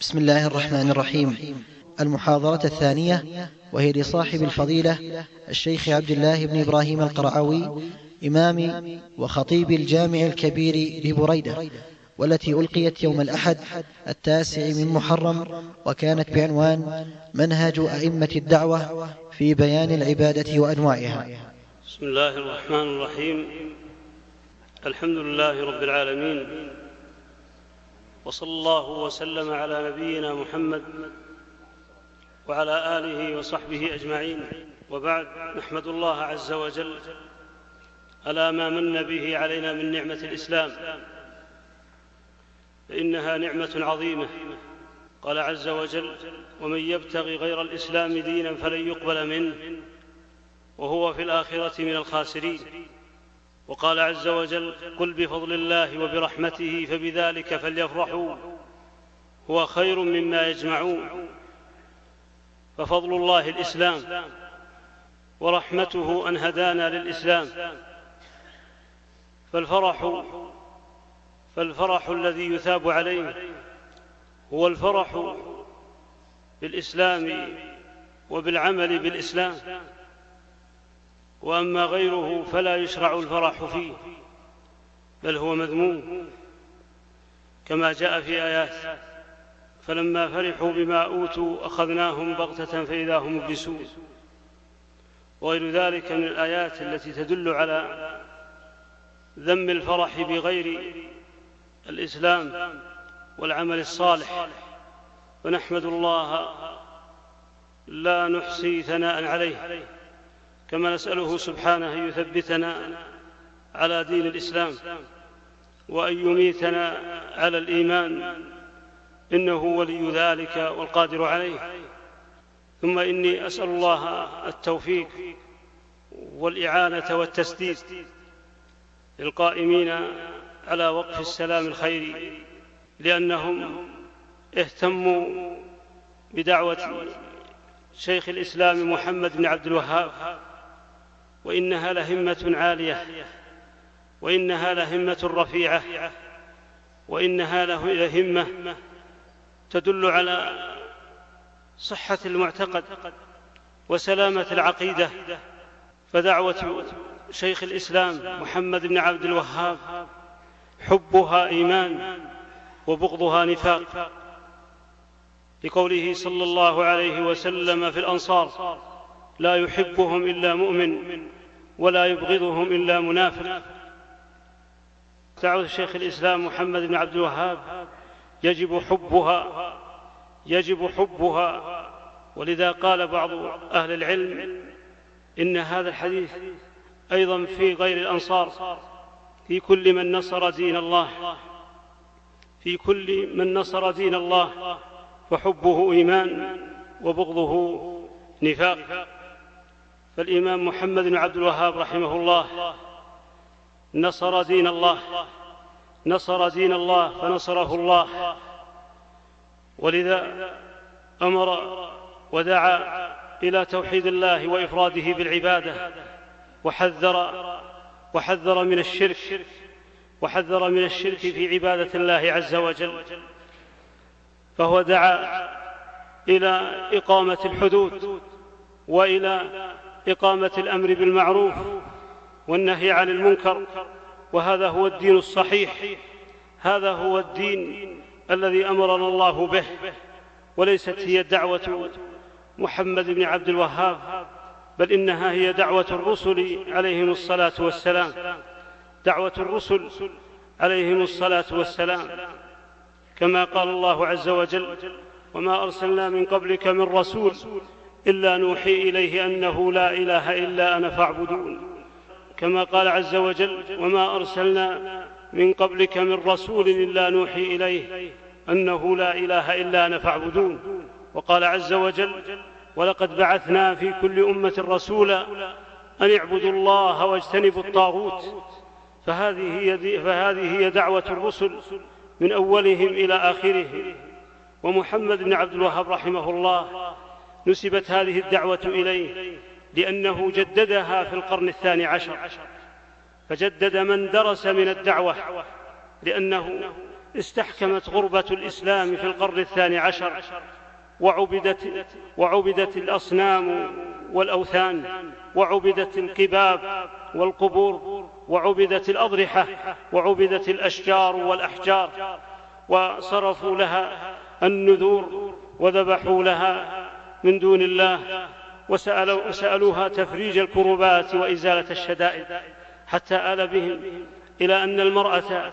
بسم الله الرحمن الرحيم. المحاضرة الثانية وهي لصاحب الفضيلة الشيخ عبد الله بن إبراهيم القرعوي إمام وخطيب الجامع الكبير لبريدة والتي ألقيت يوم الأحد التاسع من محرم وكانت بعنوان منهج أئمة الدعوة في بيان العبادة وأنواعها. بسم الله الرحمن الرحيم. الحمد لله رب العالمين. وصلى الله وسلم على نبينا محمد وعلى آله وصحبه أجمعين. وبعد نحمد الله عز وجل على ما من به علينا من نعمة الإسلام. فإنها نعمة عظيمة. قال عز وجل ومن يبتغي غير الإسلام دينا فلن يقبل منه وهو في الآخرة من الخاسرين. وقال عز وجل قل بفضل الله وبرحمته فبذلك فليفرحوا هو خير مما يجمعون. ففضل الله الإسلام ورحمته أن هدانا للإسلام. فالفرح فالفرح الذي يثاب عليه هو الفرح بالإسلام وبالعمل بالإسلام. وأما غيره فلا يشرع الفرح فيه بل هو مذموم كما جاء في آيات فلما فرحوا بما أوتوا أخذناهم بغتة فإذا هم مبلسون. وغير ذلك من الآيات التي تدل على ذم الفرح بغير الإسلام والعمل الصالح. ونحمد الله لا نحصي ثناء عليه. كما نسأله سبحانه أن يثبتنا على دين الإسلام وأن يميتنا على الإيمان إنه ولي ذلك والقادر عليه. ثم إني أسأل الله التوفيق والإعانة والتسديد للقائمين على وقف السلام الخيري لأنهم اهتموا بدعوة شيخ الإسلام محمد بن عبد الوهاب وإنها لهمة عالية. وإنها لهمة رفيعة. وإنها لهمة تدل على صحة المعتقد وسلامة العقيدة. فدعوة شيخ الإسلام محمد بن عبد الوهاب حبها إيمان وبغضها نفاق. لقوله صلى الله عليه وسلم في الأنصار لا يحبهم إلا مؤمن ولا يبغضهم إلا منافق. دعوه شيخ الإسلام محمد بن عبد الوهاب. يجب حبها يجب حبها. ولذا قال بعض أهل العلم إن هذا الحديث أيضا في غير الأنصار في كل من نصر دين الله في كل من نصر دين الله فحبه إيمان وبغضه نفاق. فالإمام محمد بن عبد الوهاب رحمه الله. نصر دين الله. نصر دين الله فنصره الله. ولذا أمر ودعا إلى توحيد الله وإفراده بالعبادة. وحذر وحذر من الشرك وحذر من الشرك في عبادة الله عز وجل. فهو دعا إلى إقامة الحدود وإلى إقامة الأمر بالمعروف والنهي عن المنكر وهذا هو الدين الصحيح هذا هو الدين الذي أمرنا الله به وليست هي دعوة محمد بن عبد الوهاب بل إنها هي دعوة الرسل عليهم الصلاة والسلام دعوة الرسل عليهم الصلاة والسلام. كما قال الله عز وجل وما أرسلنا من قبلك من رسول إلا نوحي إليه أنه لا إله إلا أنا فاعبدون. كما قال عز وجل وما أرسلنا من قبلك من رسول إلا نوحي إليه أنه لا إله إلا أنا فاعبدون. وقال عز وجل ولقد بعثنا في كل أمة رسولا أن اعبدوا الله واجتنبوا الطاغوت. فهذه هي, فهذه هي دعوة الرسل من أولهم إلى آخره. ومحمد بن عبد الوهاب رحمه الله نسبت هذه الدعوة إليه لأنه جددها في القرن الثاني عشر. فجدد من درس من الدعوة لأنه استحكمت غربة الإسلام في القرن الثاني عشر وعبدت, وعبدت الأصنام والأوثان وعبدت القباب والقبور وعبدت الأضرحة وعبدت الأشجار والأحجار وصرفوا لها النذور وذبحوا لها من دون الله وسألوا وسألوها تفريج الكربات وإزالة الشدائد حتى آل بهم إلى أن المرأة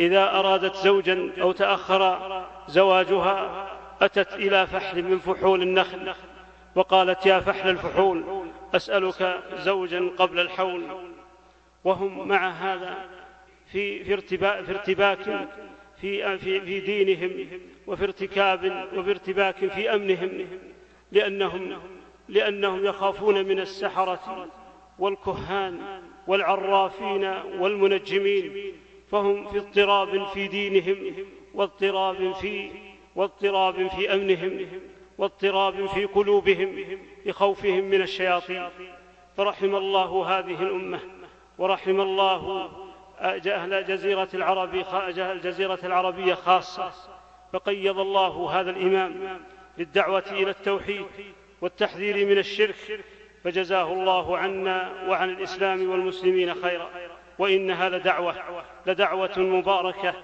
إذا أرادت زوجا أو تأخر زواجها أتت إلى فحل من فحول النخل وقالت يا فحل الفحول أسألك زوجا قبل الحول. وهم مع هذا في في ارتباك, في ارتباك في في دينهم وفي ارتكاب وفي ارتباك في أمنهم. لأنهم لأنهم يخافون من السحرة والكهان والعرافين والمنجمين فهم في اضطراب في دينهم واضطراب في واضطراب في أمنهم واضطراب في قلوبهم لخوفهم من الشياطين. فرحم الله هذه الأمة ورحم الله أهل الجزيرة العربي الجزيرة العربية خاصة فقيض الله هذا الإمام للدعوة إلى التوحيد والتحذير من الشرك فجزاه الله عنا وعن الإسلام والمسلمين خيرا. وإنها لدعوة لدعوة مباركة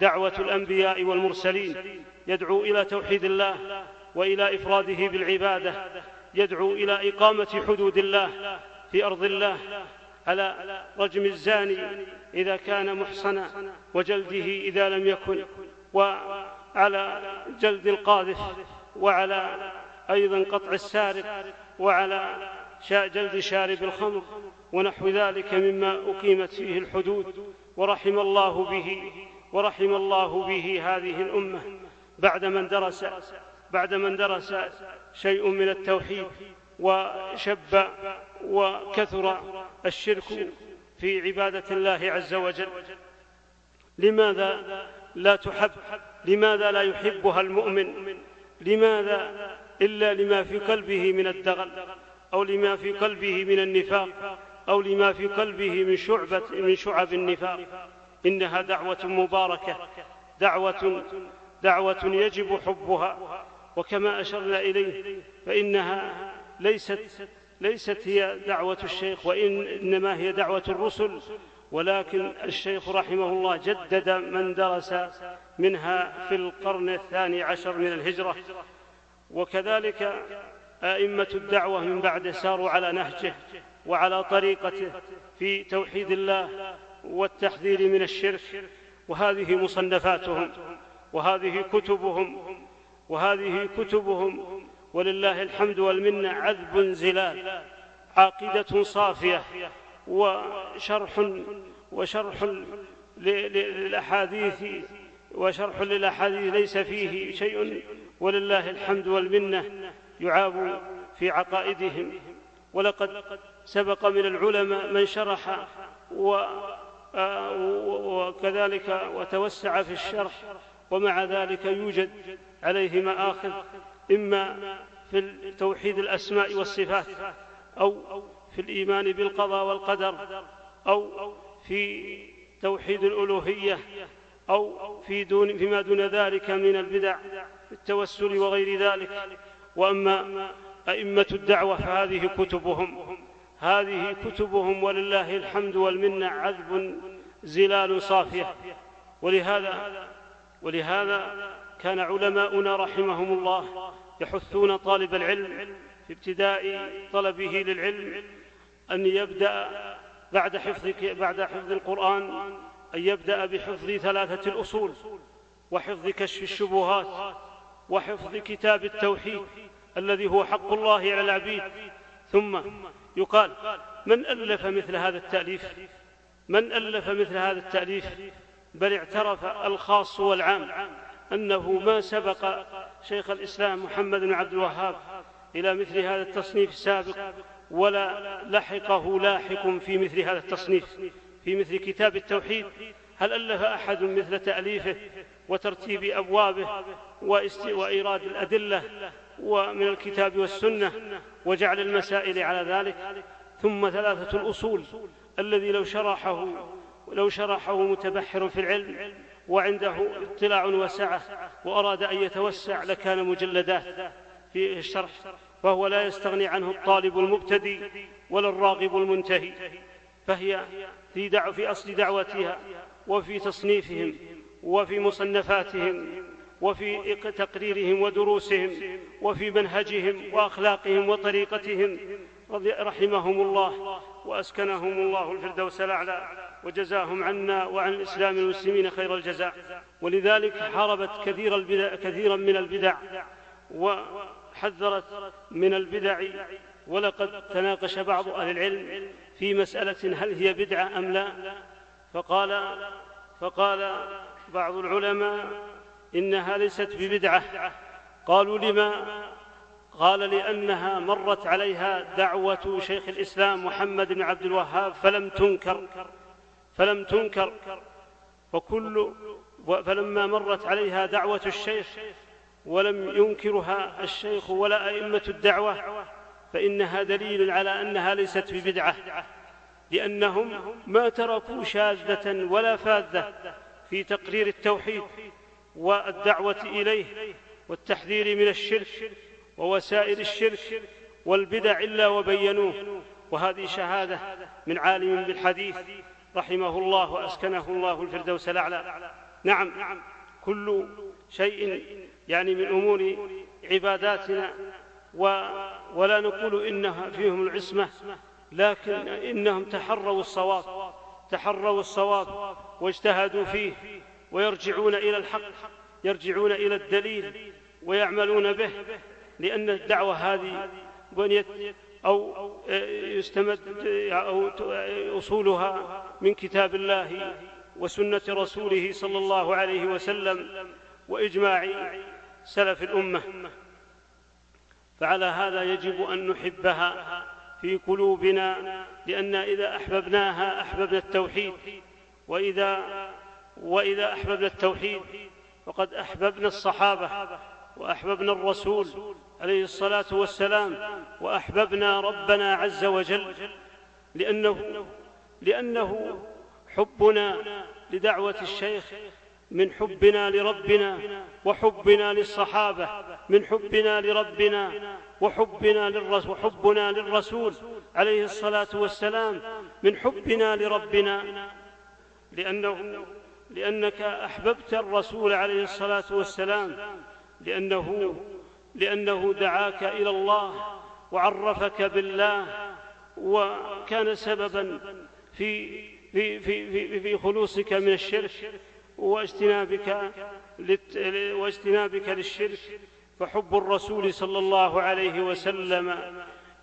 دعوة الأنبياء والمرسلين. يدعو إلى توحيد الله وإلى إفراده بالعبادة. يدعو إلى إقامة حدود الله في أرض الله على رجم الزاني إذا كان محصنا وجلده إذا لم يكن وعلى جلد القاذف وعلى أيضا قطع السارق وعلى جلد شارب الخمر ونحو ذلك مما أقيمت فيه الحدود ورحم الله به ورحم الله به هذه الأمة بعد من درس بعد من درس شيء من التوحيد وشب وكثر الشرك في عبادة الله عز وجل. لماذا لا تحب لماذا لا يحبها المؤمن؟ لماذا إلا لما في قلبه من الدغل أو لما في قلبه من النفاق أو لما في قلبه من شعبة من شعب النفاق. إنها دعوة مباركة دعوة دعوة يجب حبها. وكما أشرنا إليه فإنها ليست ليست هي دعوة الشيخ وإنما هي دعوة الرسل. ولكن الشيخ رحمه الله جدد من درس منها في القرن الثاني عشر من الهجرة. وكذلك أئمة الدعوة من بعد ساروا على نهجه وعلى طريقته في توحيد الله والتحذير من الشرك. وهذه مصنفاتهم وهذه كتبهم وهذه كتبهم. ولله الحمد والمنة عذب زلال عاقدة صافية وشرح وشرح للأحاديث وشرح للأحاديث ليس فيه شيء ولله الحمد والمنة يعاب في عقائدهم. ولقد سبق من العلماء من شرح آه، وكذلك وتوسع في الشرح ومع ذلك يوجد عليه مآخذ إما في توحيد الأسماء والصفات أو في الإيمان بالقضاء والقدر أو في توحيد الألوهية أو في دون فيما دون ذلك من البدع التوسل وغير ذلك. وأما أئمة الدعوة فهذه كتبهم. هذه كتبهم ولله الحمد والمنة عذب زلال صافية. ولهذا ولهذا كان علماؤنا رحمهم الله يحثون طالب العلم في ابتداء طلبه للعلم أن يبدأ بعد حفظ بعد حفظ القرآن أن يبدأ بحفظ ثلاثة الأصول وحفظ كشف الشبهات وحفظ كتاب التوحيد الذي هو حق الله على العبيد. ثم يقال من ألف مثل هذا التأليف؟ من ألف مثل هذا التأليف؟ بل اعترف الخاص والعام أنه ما سبق شيخ الإسلام محمد بن عبد الوهاب إلى مثل هذا التصنيف السابق ولا لحقه لاحق في مثل هذا التصنيف. في مثل كتاب التوحيد هل ألف أحد مثل تأليفه وترتيب أبوابه وإيراد الأدلة ومن الكتاب والسنة وجعل المسائل على ذلك؟ ثم ثلاثة الأصول الذي لو شرحه لو شرحه متبحر في العلم وعنده اطلاع وسعة وأراد أن يتوسع لكان مجلدات في الشرح فهو لا يستغني عنه الطالب المبتدي ولا الراغب المنتهي فهي في, دعو في أصل دعوتها وفي تصنيفهم وفي مصنفاتهم وفي تقريرهم ودروسهم وفي منهجهم وأخلاقهم وطريقتهم. رحمهم الله وأسكنهم الله الفردوس الأعلى وجزاهم عنا وعن الإسلام والمسلمين خير الجزاء. ولذلك حاربت كثير البدع كثيرا من البدع وحذرت من البدع ولقد تناقش بعض أهل العلم في مسألة هل هي بدعة أم لا؟ فقال فقال بعض العلماء إنها ليست ببدعة. قالوا لما؟ قال لأنها مرت عليها دعوة شيخ الإسلام محمد بن عبد الوهاب فلم تنكر فلم تنكر. وكل فلما مرت عليها دعوة الشيخ ولم ينكرها الشيخ ولا أئمة الدعوة فإنها دليل على أنها ليست ببدعة لأنهم ما تركوا شاذة ولا فاذة في تقرير التوحيد والدعوة إليه والتحذير من الشرك ووسائل الشرك والبدع إلا وبينوه. وهذه شهادة من عالم بالحديث رحمه الله وأسكنه الله الفردوس الأعلى. نعم كل شيء يعني من أمور عباداتنا ولا نقول إنها فيهم العصمة لكن إنهم تحروا الصواب تحروا الصواب واجتهدوا فيه ويرجعون إلى الحق يرجعون إلى الدليل ويعملون به لأن الدعوة هذه بنيت أو يستمد أو أصولها من كتاب الله وسنة رسوله صلى الله عليه وسلم وإجماع سلف الأمة. فعلى هذا يجب أن نحبها في قلوبنا لأن إذا أحببناها أحببنا التوحيد. وإذا وإذا أحببنا التوحيد فقد أحببنا الصحابة وأحببنا الرسول عليه الصلاة والسلام وأحببنا ربنا عز وجل لأنه لأنه حبنا لدعوة الشيخ من حبنا لربنا وحبنا للصحابة من حبنا لربنا وحبنا للرسول وحبنا للرسول عليه الصلاة والسلام من حبنا لربنا لأنه لأنك أحببت الرسول عليه الصلاة والسلام لأنه لأنه دعاك إلى الله وعرفك بالله وكان سببا في في في في, في خلوصك من الشرك. واجتنابك واجتنابك للشرك فحب الرسول صلى الله عليه وسلم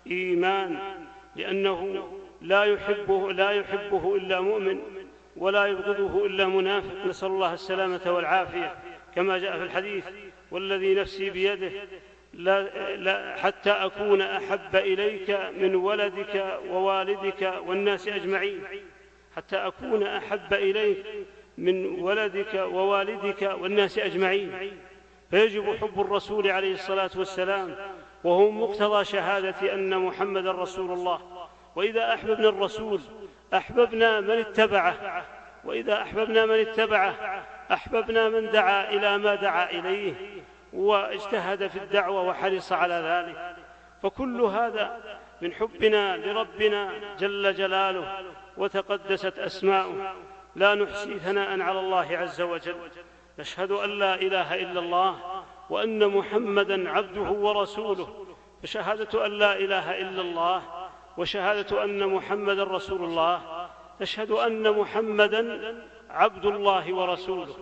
إيمان لأنه لا يحبه لا يحبه إلا مؤمن ولا يبغضه إلا منافق. نسأل الله السلامة والعافية. كما جاء في الحديث والذي نفسي بيده لا, لا حتى أكون أحب إليك من ولدك ووالدك والناس أجمعين حتى أكون أحب إليك من ولدك ووالدك والناس أجمعين. فيجب حب الرسول عليه الصلاة والسلام وهو مقتضى شهادة أن محمد رسول الله. وإذا أحببنا الرسول أحببنا من اتبعه. وإذا أحببنا من اتبعه أحببنا من دعا إلى ما دعا إليه واجتهد في الدعوة وحرص على ذلك. فكل هذا من حبنا لربنا جل جلاله وتقدست أسماؤه. لا نحصي ثناء على الله عز وجل. نشهد أن لا إله إلا الله وأن محمدا عبده ورسوله. فشهادة أن لا إله إلا الله وشهادة أن محمدا رسول الله. تشهد أن محمدا عبد الله ورسوله.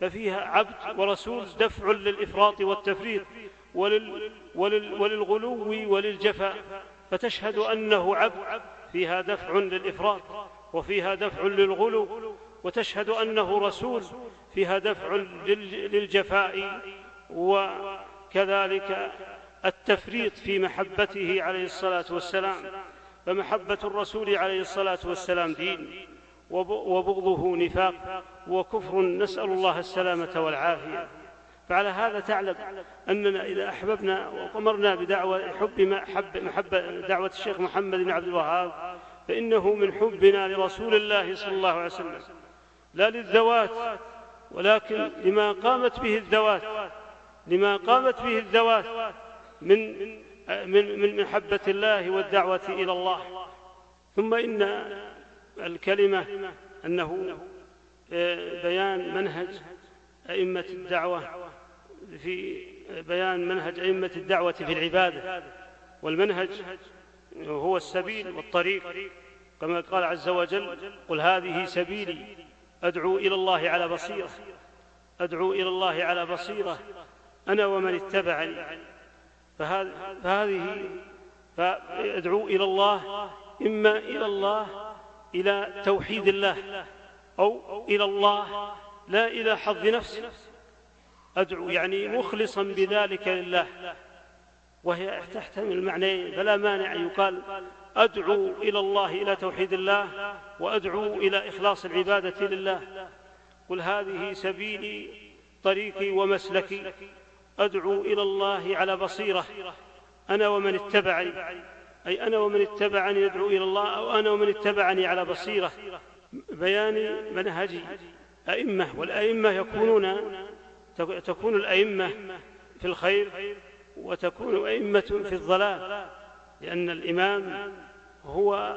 ففيها عبد ورسول دفع للإفراط والتفريط ولل ولل وللغلو وللجفاء. فتشهد أنه عبد فيها دفع للإفراط. وفيها دفع للغلو وتشهد أنه رسول فيها دفع للجفاء وكذلك التفريط في محبته عليه الصلاة والسلام فمحبة الرسول عليه الصلاة والسلام دين وبغضه نفاق وكفر نسأل الله السلامة والعافية. فعلى هذا تعلم أننا إذا أحببنا وأمرنا بدعوة حب محب محبة دعوة الشيخ محمد بن عبد الوهاب فإنه من حبنا لرسول الله صلى الله عليه وسلم. لا للذوات ولكن لما قامت به الذوات لما قامت به الذوات من من من محبة الله والدعوة إلى الله. ثم إن الكلمة أنه آه، بيان منهج أئمة الدعوة في بيان منهج أئمة الدعوة في العبادة. والمنهج هو السبيل والطريق كما قال عز وجل قل هذه سبيلي أدعو إلى الله على بصيرة أدعو إلى الله على بصيرة أنا ومن اتبعني. فهذه فأدعو إلى الله إما إلى الله إلى توحيد الله أو إلى الله لا إلى حظ نفس أدعو يعني مخلصا بذلك لله. وهي تحتمل المعنيين فلا مانع. أن يقال أدعو إلى الله إلى توحيد الله وأدعو إلى إخلاص العبادة لله. قل هذه سبيلي طريقي ومسلكي. أدعو إلى الله على بصيرة. أنا ومن اتبعني. أي أنا ومن اتبعني يدعو إلى الله أو أنا ومن اتبعني على بصيرة. بيان منهج أئمة والأئمة يكونون تكون الأئمة في الخير وتكون أئمة في الضلال لأن الإمام هو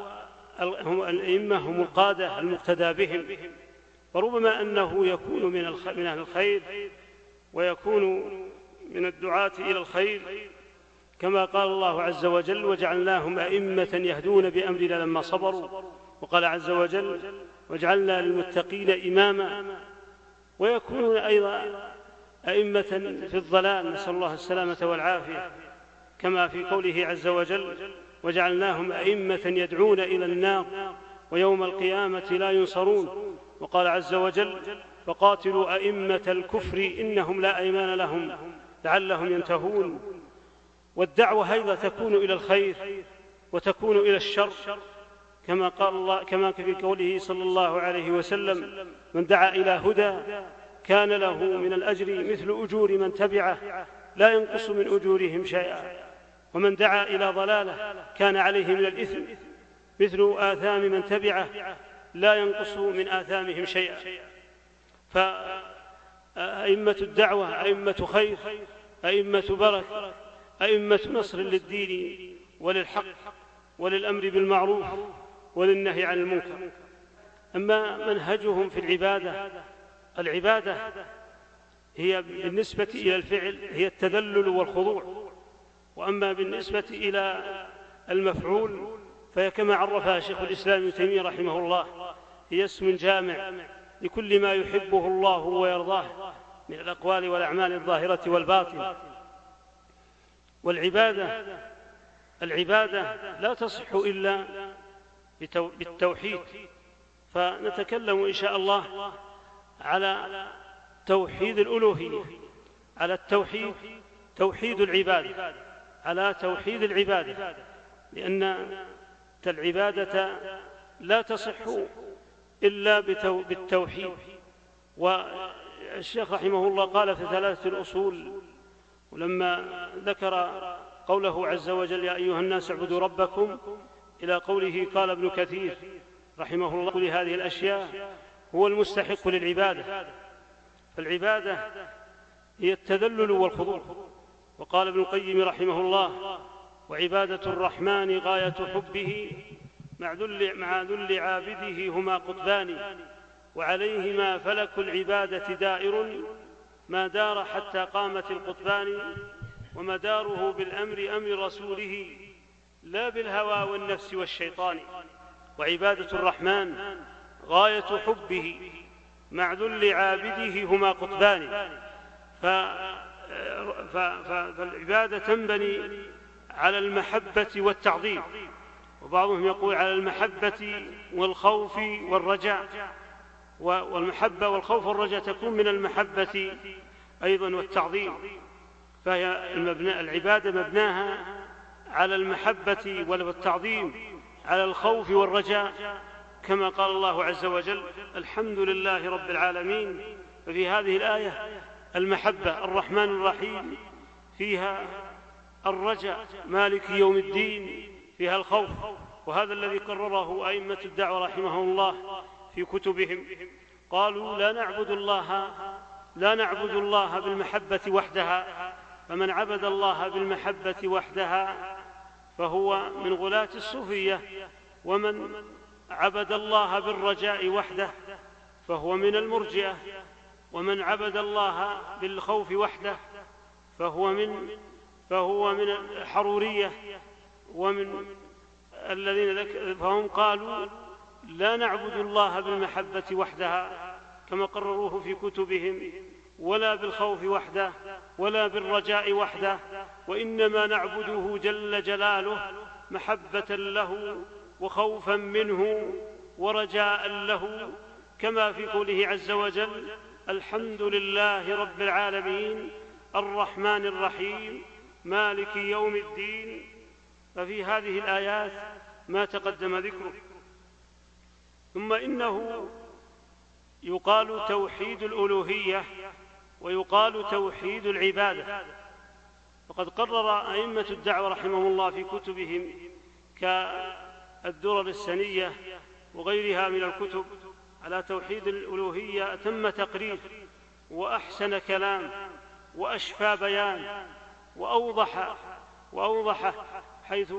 هم الأئمة هم القادة المقتدى بهم. وربما أنه يكون من من أهل الخير ويكون من الدعاة إلى الخير. كما قال الله عز وجل وجعلناهم أئمة يهدون بأمرنا لما صبروا وقال عز وجل وجعلنا للمتقين إماما ويكونون أيضا أئمة في الضلال نسأل الله السلامة والعافية. كما في قوله عز وجل وجعلناهم أئمة يدعون إلى النار ويوم القيامة لا ينصرون. وقال عز وجل فقاتلوا أئمة الكفر إنهم لا أيمان لهم لعلهم ينتهون. والدعوة أيضا تكون إلى الخير وتكون إلى الشر كما قال الله كما في قوله صلى الله عليه وسلم من دعا إلى هدى كان له من الأجر مثل أجور من تبعه لا ينقص من أجورهم شيئا. ومن دعا إلى ضلالة كان عليه من الإثم مثل آثام من تبعه لا ينقص من آثامهم شيئا. فأئمة الدعوة أئمة خير أئمة بركة أئمة نصر للدين وللحق وللأمر بالمعروف وللنهي عن المنكر. أما منهجهم في العبادة العبادة هي بالنسبة إلى الفعل هي التذلل والخضوع. وأما بالنسبة إلى المفعول فهي كما عرفها شيخ الإسلام ابن تيمية رحمه الله هي اسم جامع لكل ما يحبه الله ويرضاه من الأقوال والأعمال الظاهرة والباطنة. والعبادة العبادة لا تصح إلا بالتوحيد. فنتكلم إن شاء الله على توحيد الألوهية على التوحيد توحيد العبادة على توحيد العبادة لأن العبادة لا تصح إلا بالتوحيد. والشيخ رحمه الله قال في ثلاثة الأصول ولما ذكر قوله عز وجل يا أيها الناس اعبدوا ربكم إلى قوله قال ابن كثير رحمه الله لهذه الأشياء هو المستحق للعبادة. فالعبادة هي التذلل والخضوع. وقال ابن القيم رحمه الله وعبادة الرحمن غاية حبه مع ذل, مع ذل عابده هما قطبان وعليهما فلك العبادة دائر ما دار حتى قامت القطبان ومداره بالأمر أمر رسوله لا بالهوى والنفس والشيطان. وعبادة الرحمن غاية حبه مع ذل عابده هما قطبان. فالعبادة تنبني على المحبة والتعظيم وبعضهم يقول على المحبة والخوف والرجاء. والمحبة والخوف والرجاء تكون من المحبة أيضا والتعظيم. فهي المبنى العبادة مبناها على المحبة والتعظيم على الخوف والرجاء. كما قال الله عز وجل الحمد لله رب العالمين. ففي هذه الآية المحبة الرحمن الرحيم فيها الرجاء مالك يوم الدين فيها الخوف. وهذا الذي قرره أئمة الدعوة رحمهم الله في كتبهم. قالوا لا نعبد الله لا نعبد الله بالمحبة وحدها. فمن عبد الله بالمحبة وحدها فهو من غلاة الصوفية ومن عبد الله بالرجاء وحده فهو من المرجئة ومن عبد الله بالخوف وحده فهو من فهو من الحرورية ومن الذين فهم قالوا لا نعبد الله بالمحبة وحدها كما قرروه في كتبهم ولا بالخوف وحده ولا بالرجاء وحده وإنما نعبده جل جلاله محبة له وخوفا منه ورجاء له كما في قوله عز وجل الحمد لله رب العالمين الرحمن الرحيم مالك يوم الدين. ففي هذه الآيات ما تقدم ذكره. ثم إنه يقال توحيد الألوهية ويقال توحيد العبادة. وقد قرر أئمة الدعوة رحمهم الله في كتبهم كالدرر السنية وغيرها من الكتب على توحيد الألوهية أتم تقرير وأحسن كلام وأشفى بيان وأوضح وأوضح حيث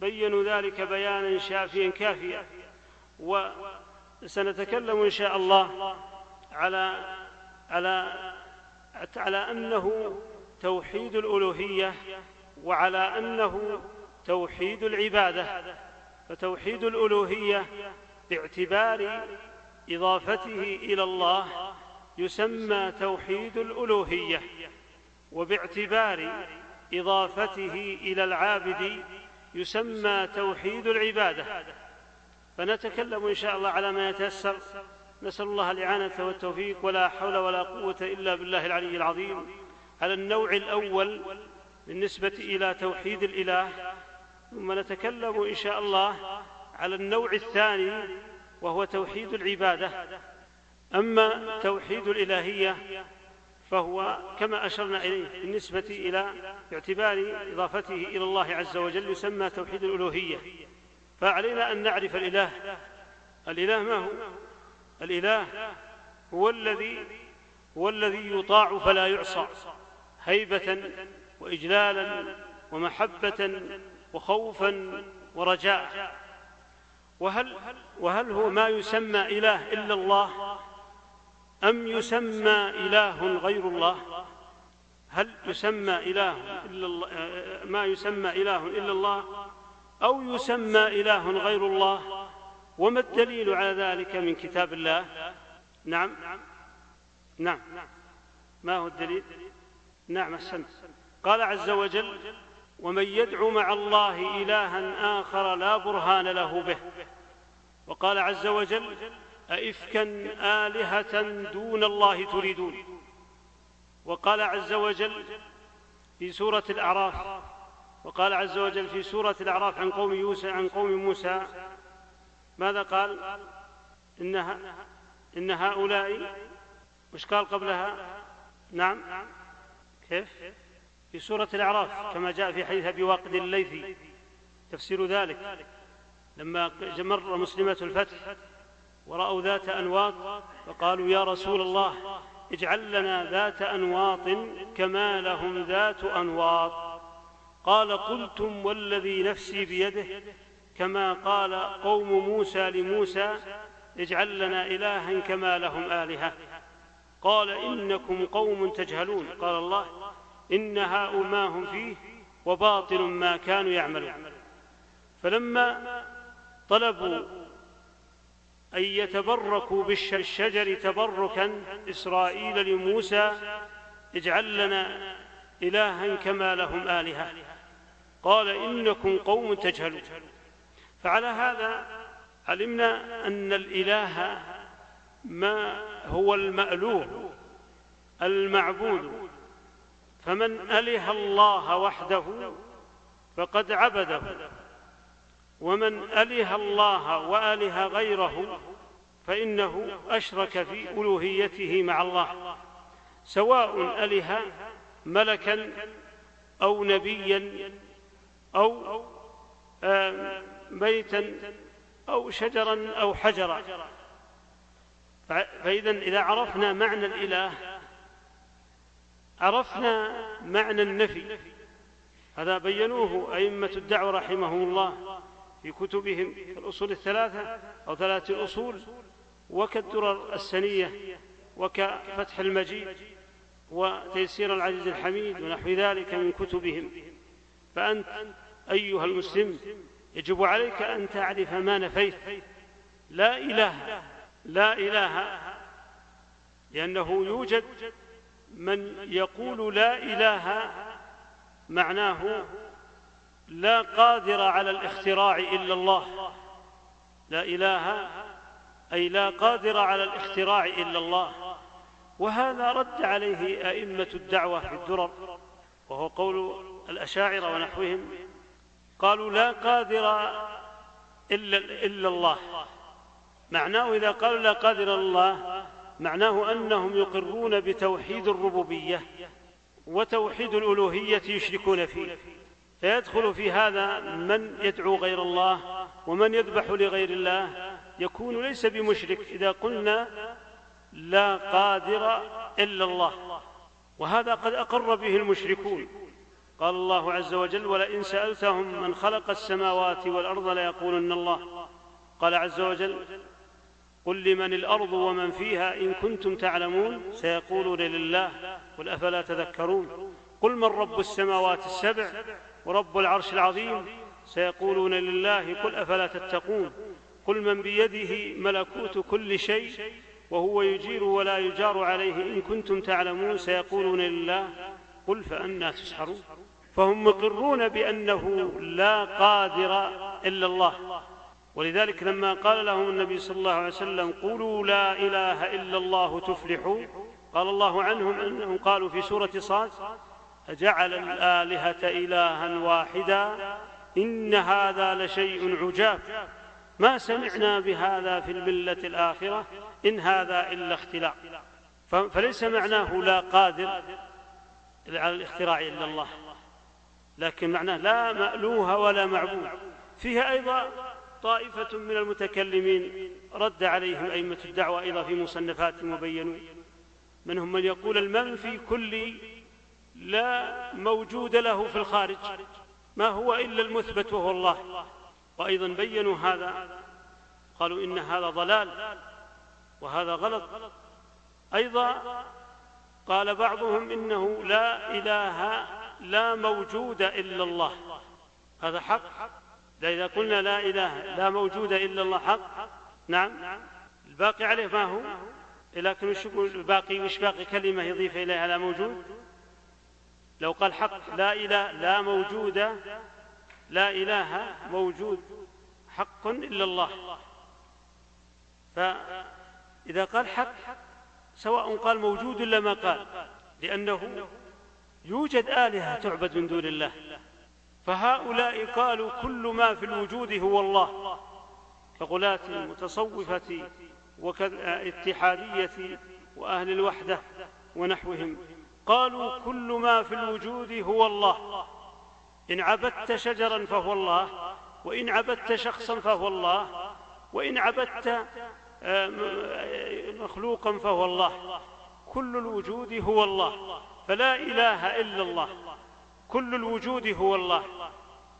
بينوا ذلك بيانا شافيا كافيا. وسنتكلم إن شاء الله على على على أنه توحيد الألوهية وعلى أنه توحيد العبادة. فتوحيد الألوهية باعتبار إضافته إلى الله يسمى توحيد الألوهية وباعتبار إضافته إلى العابد يسمى توحيد العبادة. فنتكلم إن شاء الله على ما يتيسر. نسأل الله الإعانة والتوفيق ولا حول ولا قوة إلا بالله العلي العظيم. على النوع الأول بالنسبة إلى توحيد الإله ثم نتكلم إن شاء الله على النوع الثاني وهو توحيد العبادة. أما توحيد الإلهية فهو كما أشرنا إليه بالنسبة إلى باعتبار إضافته إلى الله عز وجل يسمى توحيد الألوهية. فعلينا أن نعرف الإله. الإله ما هو؟ الإله هو الذي هو الذي يطاع فلا يعصى. هيبة وإجلالا ومحبة وخوفا ورجاء. وهل وهل هو ما يسمى إله إلا الله؟ أم يسمى إله غير الله؟ هل يسمى إله إلا الله ما يسمى إله إلا الله؟ أو يسمى إله غير الله؟ وما الدليل على ذلك من كتاب الله؟ نعم. نعم. ما هو الدليل؟ نعم أحسنت. قال عز وجل ومن يدعو مع الله إلها آخر لا برهان له به. وقال عز وجل أئفكا آلهة دون الله تريدون. وقال عز وجل في سورة الأعراف وقال عز وجل في سورة الأعراف عن قوم يوسى عن قوم موسى ماذا قال؟ إنها إن هؤلاء وش قال قبلها؟ نعم. كيف؟ في سورة الأعراف كما جاء في حديث أبي واقد الليثي. تفسير ذلك. لما مر مسلمة الفتح ورأوا ذات أنواط فقالوا يا رسول الله اجعل لنا ذات أنواط كما لهم ذات أنواط. قال قلتم والذي نفسي بيده كما قال قوم موسى لموسى اجعل لنا إلها كما لهم آلهة. قال إنكم قوم تجهلون. قال الله إن هؤلاء ما هم فيه وباطل ما كانوا يعملون. فلما طلبوا أن يتبركوا بالشجر تبركا إسرائيل لموسى اجعل لنا إلها كما لهم آلهة. قال إنكم قوم تجهلون. فعلى هذا علمنا أن الإله ما هو المألوه المعبود. فمن أله الله وحده فقد عبده ومن أله الله وأله غيره فإنه أشرك في ألوهيته مع الله سواء أله ملكا أو نبيا أو بيتا أو شجرا أو حجرا. فإذا إذا عرفنا معنى الإله عرفنا معنى النفي. هذا بينوه أئمة الدعوة رحمهم الله في كتبهم في الأصول الثلاثة أو ثلاثة الأصول وكالدرر السنية وكفتح المجيد وتيسير العزيز الحميد ونحو ذلك من كتبهم. فأنت أيها المسلم يجب عليك أن تعرف ما نفيت. لا إله لا إله لأنه يوجد من يقول لا إله معناه لا قادر على الاختراع إلا الله. لا إله أي لا قادر على الاختراع إلا الله. وهذا رد عليه أئمة الدعوة في الدرر وهو قول الأشاعرة ونحوهم قالوا لا قادر إلا, إلا الله. معناه إذا قالوا لا قادر الله معناه أنهم يقرون بتوحيد الربوبية وتوحيد الألوهية يشركون فيه. فيدخل في هذا من يدعو غير الله ومن يذبح لغير الله. يكون ليس بمشرك إذا قلنا لا قادر إلا الله. وهذا قد أقر به المشركون. قال الله عز وجل ولئن سألتهم من خلق السماوات والأرض ليقولن الله قال عز وجل قل لمن الأرض ومن فيها إن كنتم تعلمون سيقولون لله قل أفلا تذكرون قل من رب السماوات السبع ورب العرش العظيم سيقولون لله قل أفلا تتقون قل من بيده ملكوت كل شيء وهو يجير ولا يجار عليه إن كنتم تعلمون سيقولون لله قل فأنا تسحرون فهم مقرون بأنه لا قادر إلا الله ولذلك لما قال لهم النبي صلى الله عليه وسلم قولوا لا إله إلا الله تفلحوا. قال الله عنهم أنهم قالوا في سورة صاد أجعل الآلهة إلها واحدا إن هذا لشيء عجاب. ما سمعنا بهذا في الملة الآخرة إن هذا إلا اختلاع فليس معناه لا قادر على الاختراع إلا الله لكن معناه لا مألوه ولا معبود. فيها أيضا طائفة من المتكلمين رد عليهم أئمة الدعوة أيضا في مصنفات وبينوا منهم من يقول المنفي كل لا موجود له في الخارج ما هو إلا المثبت وهو الله. وأيضا بينوا هذا قالوا إن هذا ضلال وهذا غلط. أيضا قال بعضهم إنه لا إله لا موجود إلا الله. هذا حق. إذا قلنا لا إله لا موجود إلا الله حق نعم الباقي عليه ما هو؟ لكن وش الباقي وش باقي كلمة يضيف إليها لا موجود؟ لو قال حق لا إله لا موجود لا إله موجود حق إلا الله. فإذا قال حق سواء قال موجود ولا ما قال لأنه يوجد آلهة تعبد من دون الله. فهؤلاء قالوا كل ما في الوجود هو الله كغلاة المتصوفة وكالاتحادية وأهل الوحدة ونحوهم. قالوا كل ما في الوجود هو الله إن عبدت شجرا فهو الله وإن عبدت شخصا فهو الله وإن عبدت آه، مخلوقا فهو الله. كل الوجود هو الله فلا إله إلا الله. كل الوجود هو الله.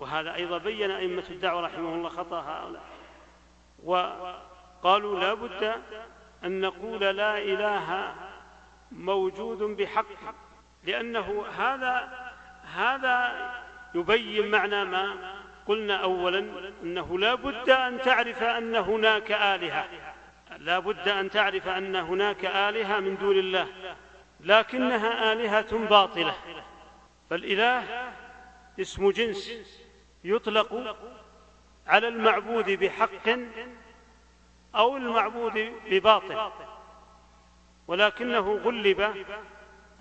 وهذا أيضا بين أئمة الدعوة رحمه الله خطأ هؤلاء. وقالوا لا بد أن نقول لا إله موجود بحق لأنه هذا هذا يبين معنى ما قلنا أولا أنه لا بد أن تعرف أن هناك آلهة. لا بد أن تعرف أن هناك آلهة من دون الله لكنها آلهة باطلة. فالإله اسم جنس يطلق على المعبود بحق أو المعبود بباطل ولكنه غلب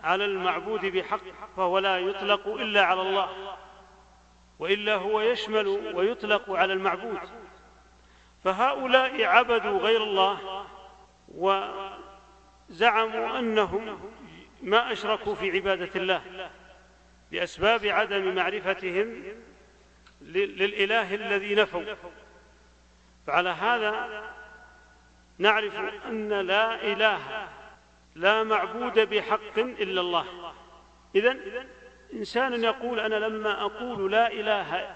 على المعبود بحق فهو لا يطلق إلا على الله وإلا هو يشمل ويطلق على المعبود. فهؤلاء عبدوا غير الله وزعموا أنهم ما أشركوا في عبادة الله. لأسباب عدم معرفتهم للإله الذي نفوا. فعلى هذا نعرف أن لا إله لا معبود بحق إلا الله. إذا إنسان يقول أنا لما أقول لا إله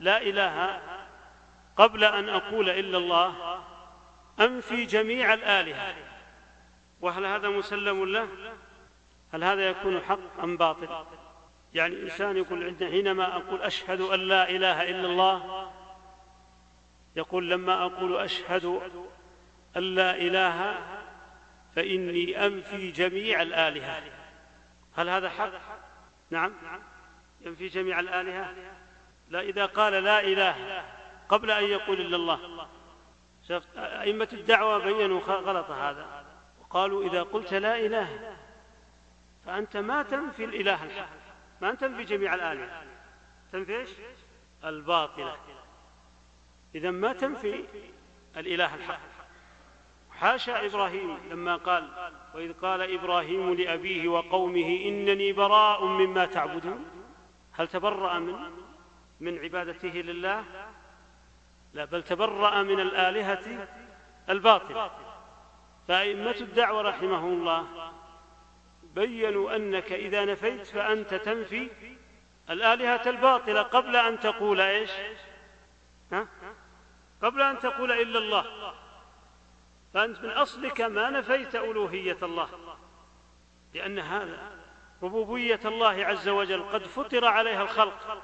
لا إله قبل أن أقول إلا الله أنفي جميع الآلهة؟ وهل هذا مسلم له؟ هل هذا يكون حق أم باطل؟ يعني إنسان يقول عندنا حينما أقول أشهد أن لا إله إلا الله يقول لما أقول أشهد أن لا إله فإني أنفي جميع الآلهة. هل هذا حق؟ نعم. ينفي جميع الآلهة؟ لا إذا قال لا إله قبل أن يقول إلا الله. شفت؟ أئمة الدعوة بينوا غلط هذا. وقالوا إذا قلت لا إله فأنت ما تنفي الإله الحق. ما تنفي جميع الآلهة تنفي إيش؟ الباطلة. إذا ما تنفي الإله الحق. حاشا إبراهيم لما قال وإذ قال إبراهيم لأبيه وقومه إنني براء مما تعبدون. هل تبرأ من من عبادته لله؟ لا بل تبرأ من الآلهة الباطلة. فأئمة الدعوة رحمهم الله بينوا أنك إذا نفيت فأنت تنفي. الآلهة الباطلة قبل أن تقول إيش؟ ها؟ قبل أن تقول إلا الله. فأنت من أصلك ما نفيت ألوهية الله. لأن هذا ربوبية الله عز وجل قد فطر عليها الخلق.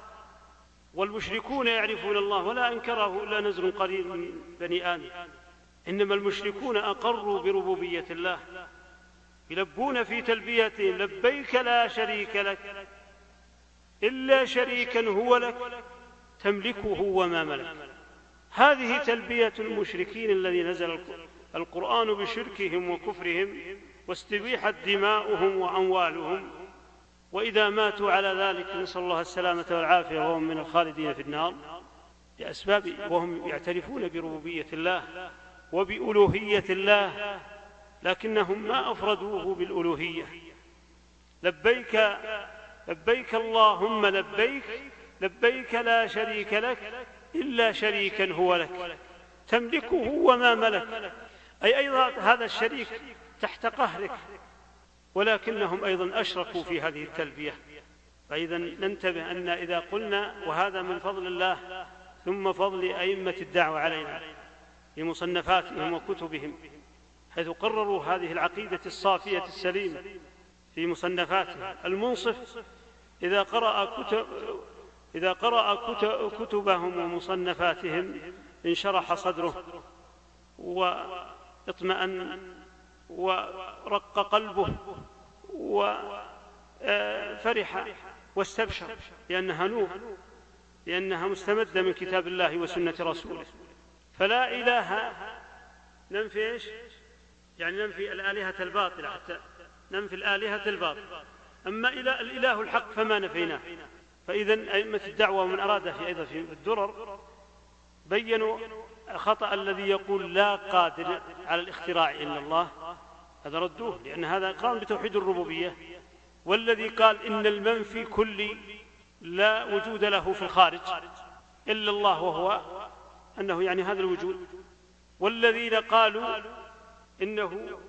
والمشركون يعرفون الله ولا أنكره إلا نزر قليل من بني آدم. إنما المشركون أقروا بربوبية الله. يلبون في تلبيتهم لبيك لا شريك لك إلا شريكا هو لك تملكه وما ملك. هذه تلبية المشركين الذي نزل القرآن بشركهم وكفرهم واستبيحت دماؤهم وأموالهم وإذا ماتوا على ذلك نسأل الله السلامة والعافية وهم من الخالدين في النار لأسباب وهم يعترفون بربوبية الله وبألوهية الله لكنهم ما أفردوه بالألوهية. لبيك لبيك اللهم لبيك لبيك لا شريك لك إلا شريكا هو لك. تملكه وما ملك. أي أيضا هذا الشريك تحت قهرك. ولكنهم أيضا أشركوا في هذه التلبية. فإذا ننتبه أن إذا قلنا وهذا من فضل الله ثم فضل أئمة الدعوة علينا في مصنفاتهم وكتبهم حيث قرروا هذه العقيدة الصافية السليمة في مصنفاتهم المنصف إذا قرأ كتب إذا قرأ كتبهم ومصنفاتهم انشرح صدره وإطمأن ورق قلبه وفرح واستبشر لأنها نور لأنها مستمدة من كتاب الله وسنة رسوله. فلا إله ننفي إيش؟ يعني ننفي الآلهة الباطلة حتى ننفي الآلهة الباطلة. أما الإله الحق فما نفيناه. فإذا أئمة الدعوة ومن أراد في أيضا في الدرر بينوا خطأ الذي يقول لا قادر على الاختراع إلا الله. هذا ردوه لأن هذا إقرار بتوحيد الربوبية. والذي قال إن المنفي كلي لا وجود له في الخارج إلا الله وهو أنه يعني هذا الوجود. والذين قالوا إنه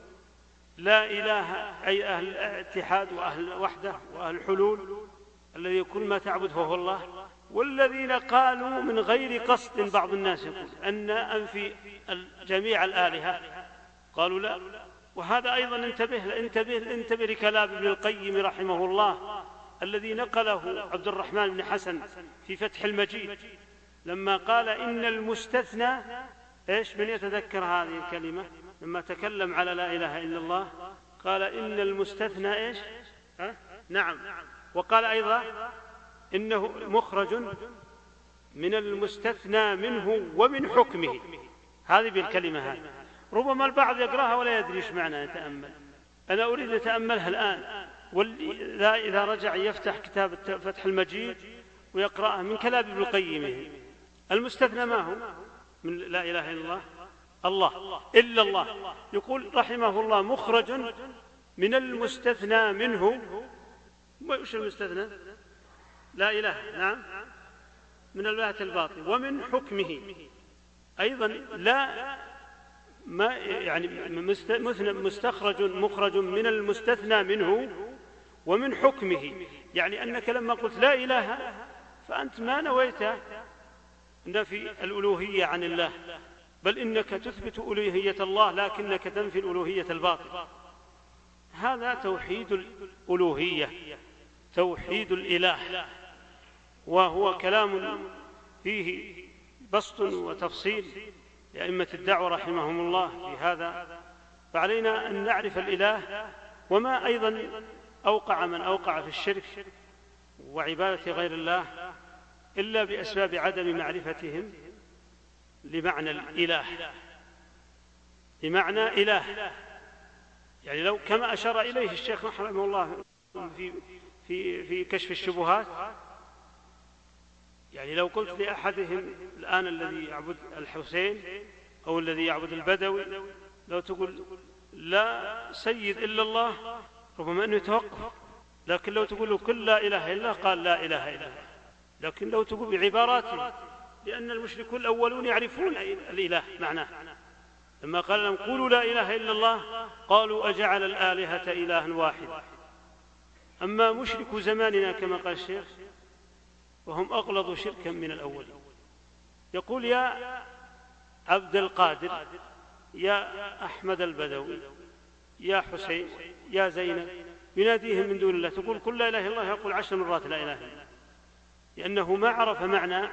لا إله أي أهل الاتحاد وأهل الوحدة وأهل الحلول الذي كل ما تعبد هو الله والذين قالوا من غير قصد بعض الناس يقول أن أنفي جميع الآلهة. قالوا لا. وهذا أيضا انتبه انتبه انتبه لكلام ابن القيم رحمه الله الذي نقله عبد الرحمن بن حسن في فتح المجيد لما قال إن المستثنى إيش؟ من يتذكر هذه الكلمة؟ لما تكلم على لا إله إلا الله قال إن المستثنى ها؟ نعم. وقال أيضا إنه مخرج من المستثنى منه ومن حكمه. هذه بالكلمة هذه. ربما البعض يقراها ولا يدري إيش معنى يتأمل. أنا أريد أتأملها الآن. إذا رجع يفتح كتاب فتح المجيد ويقرأها من كلام ابن القيم. المستثنى ما هو؟ من لا إله إلا الله. الله إلا الله. يقول رحمه الله مخرج من المستثنى منه. وش المستثنى؟ لا إله. نعم. من الولاية الباطل. ومن حكمه. أيضا لا ما يعني مستخرج مخرج من المستثنى منه ومن حكمه. يعني أنك لما قلت لا إله فأنت ما نويت نفي الألوهية عن الله. بل إنك تثبت ألوهية الله لكنك تنفي الألوهية الباطل هذا توحيد الألوهية توحيد الإله وهو كلام فيه بسط وتفصيل لأئمة الدعوة رحمهم الله في هذا. فعلينا أن نعرف الإله وما أيضا أوقع من أوقع في الشرك وعبادة غير الله إلا بأسباب عدم معرفتهم. لمعنى الإله. بمعنى إله. يعني لو كما أشار إليه الشيخ رحمه الله في في في كشف الشبهات يعني لو قلت لأحدهم الآن الذي يعبد الحسين أو الذي يعبد البدوي لو تقول لا سيد إلا الله ربما أنه يتوقف. لكن لو تقول له كل لا إله إلا قال لا إله إلا لكن لو تقول بعبارات لأن المشركون الأولون يعرفون الإله معناه. لما قال لهم قولوا لا إله إلا الله قالوا أجعل الآلهة إلها واحدا أما مشرك زماننا كما قال الشيخ وهم أغلظ شركا من الأولين. يقول يا عبد القادر يا أحمد البدوي يا حسين يا زينب يناديهم من دون الله تقول كل لا إله إلا الله يقول عشر مرات لا إله إلا الله. لأنه ما عرف معنى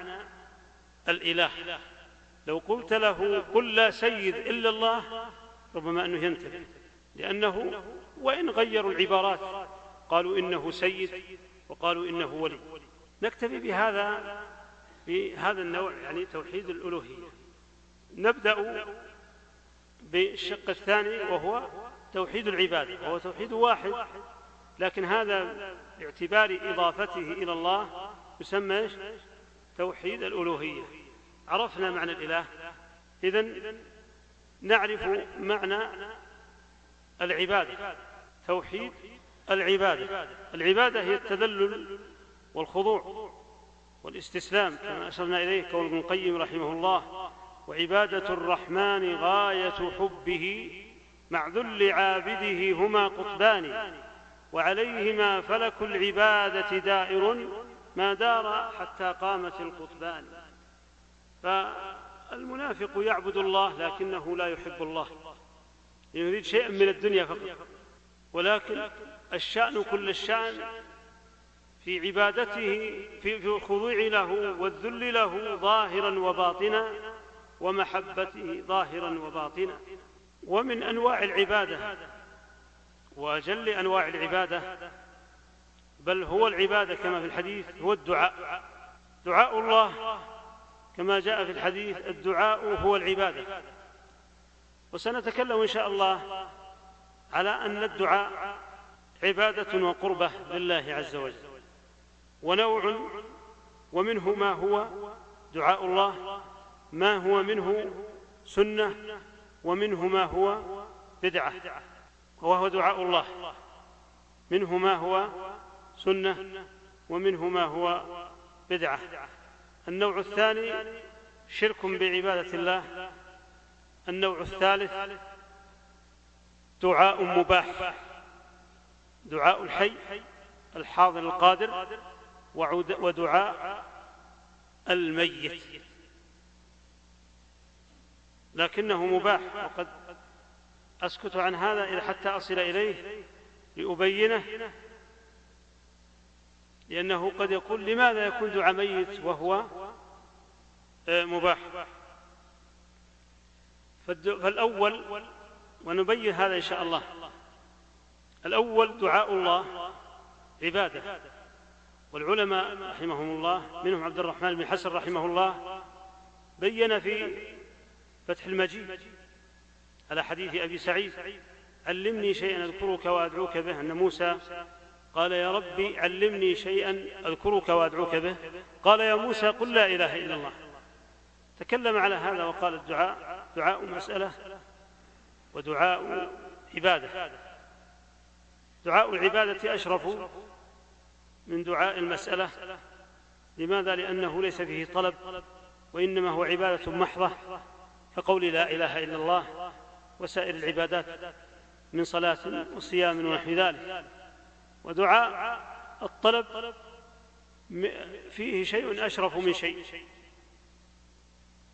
الإله. لو قلت له قل لا سيد إلا الله ربما أنه ينتبه لأنه وإن غيروا العبارات قالوا إنه سيد وقالوا إنه ولي. نكتفي بهذا بهذا النوع يعني توحيد الألوهية. نبدأ بالشق الثاني وهو توحيد العبادة. وهو توحيد واحد لكن هذا باعتبار إضافته إلى الله يسمى توحيد الألوهية. عرفنا معنى الإله. إذن نعرف معنى العبادة. توحيد العبادة. العبادة هي التذلل والخضوع والاستسلام كما أشرنا إليه قول ابن القيم رحمه الله وعبادة الرحمن غاية حبه مع ذل عابده هما قطبان وعليهما فلك العبادة دائر ما دار حتى قامت القطبان. فالمنافق يعبد الله لكنه لا يحب الله. يريد شيئا من الدنيا فقط. ولكن الشأن كل الشأن في عبادته في الخضوع له والذل له ظاهرا وباطنا ومحبته ظاهرا وباطنا. ومن أنواع العبادة وأجل أنواع العبادة بل هو العبادة كما في الحديث هو الدعاء. دعاء الله كما جاء في الحديث الدعاء هو العبادة. وسنتكلم إن شاء الله على أن الدعاء عبادة وقربة لله عز وجل. ونوع ومنه ما هو دعاء الله ما هو منه سنة ومنه ما هو بدعة وهو دعاء الله. منه ما هو سنة ومنه ما هو بدعة. النوع الثاني شرك بعبادة الله. النوع الثالث دعاء مباح دعاء الحي الحاضر القادر ودعاء الميت. لكنه مباح وقد أسكت عن هذا حتى أصل إليه لأبينه لأنه قد يقول لماذا يكون دعاء ميت وهو آه، مباح. فالأول ونبين هذا إن شاء الله. الأول دعاء الله عبادة. والعلماء رحمهم الله منهم عبد الرحمن بن حسن رحمه الله بين في فتح المجيد على حديث أبي سعيد علمني شيئا أذكرك وأدعوك به أن موسى قال يا ربي علمني شيئا أذكرك وأدعوك به. قال يا موسى قل لا إله إلا الله. تكلم على هذا وقال الدعاء دعاء مسألة ودعاء عبادة. دعاء العبادة أشرف من دعاء المسألة. لماذا؟ لأنه ليس فيه طلب وإنما هو عبادة محضة كقول لا إله إلا الله وسائر العبادات من صلاة وصيام ونحو ذلك. ودعاء الطلب فيه شيء أشرف من شيء.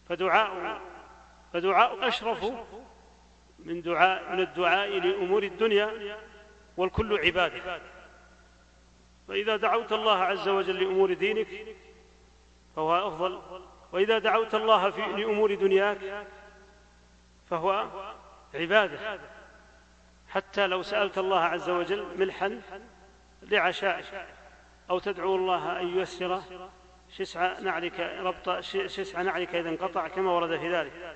فدعاء فدعاء أشرف من دعاء من الدعاء لأمور الدنيا والكل عبادة. فإذا دعوت الله عز وجل لأمور دينك فهو أفضل. وإذا دعوت الله في لأمور دنياك فهو عبادة. حتى لو سألت الله عز وجل ملحا لعشائك أو تدعو الله أن ييسر شسع نعلك ربط شسع نعلك إذا انقطع كما ورد في ذلك.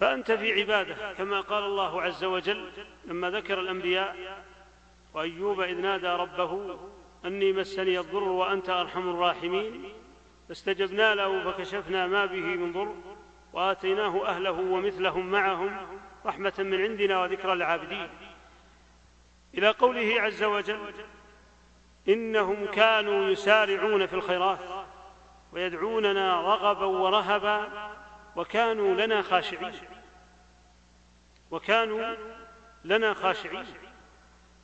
فأنت في عبادة كما قال الله عز وجل لما ذكر الأنبياء وأيوب إذ نادى ربه أني مسني الضر وأنت أرحم الراحمين. فاستجبنا له فكشفنا ما به من ضر وآتيناه أهله ومثلهم معهم رحمة من عندنا وذكرى للعابدين. إلى قوله عز وجل إنهم كانوا يسارعون في الخيرات ويدعوننا رغبا ورهبا وكانوا لنا خاشعين. وكانوا لنا خاشعين.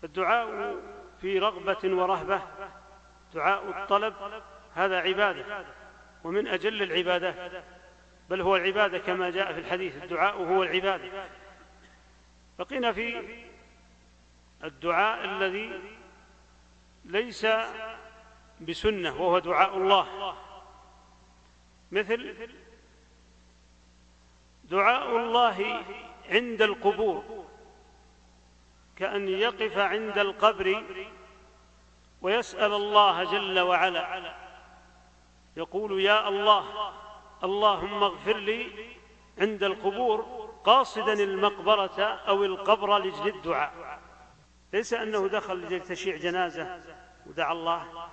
الدعاء في رغبة ورهبة دعاء الطلب هذا عبادة ومن أجل العبادات بل هو العبادة كما جاء في الحديث الدعاء هو العبادة. بقينا في الدعاء الذي ليس بسنة وهو دعاء الله. مثل دعاء الله عند القبور كأن يقف عند القبر ويسأل الله جل وعلا. يقول يا الله اللهم اغفر لي عند القبور قاصدا المقبرة أو القبر لجل الدعاء. ليس أنه دخل لجل تشيع جنازة ودعا الله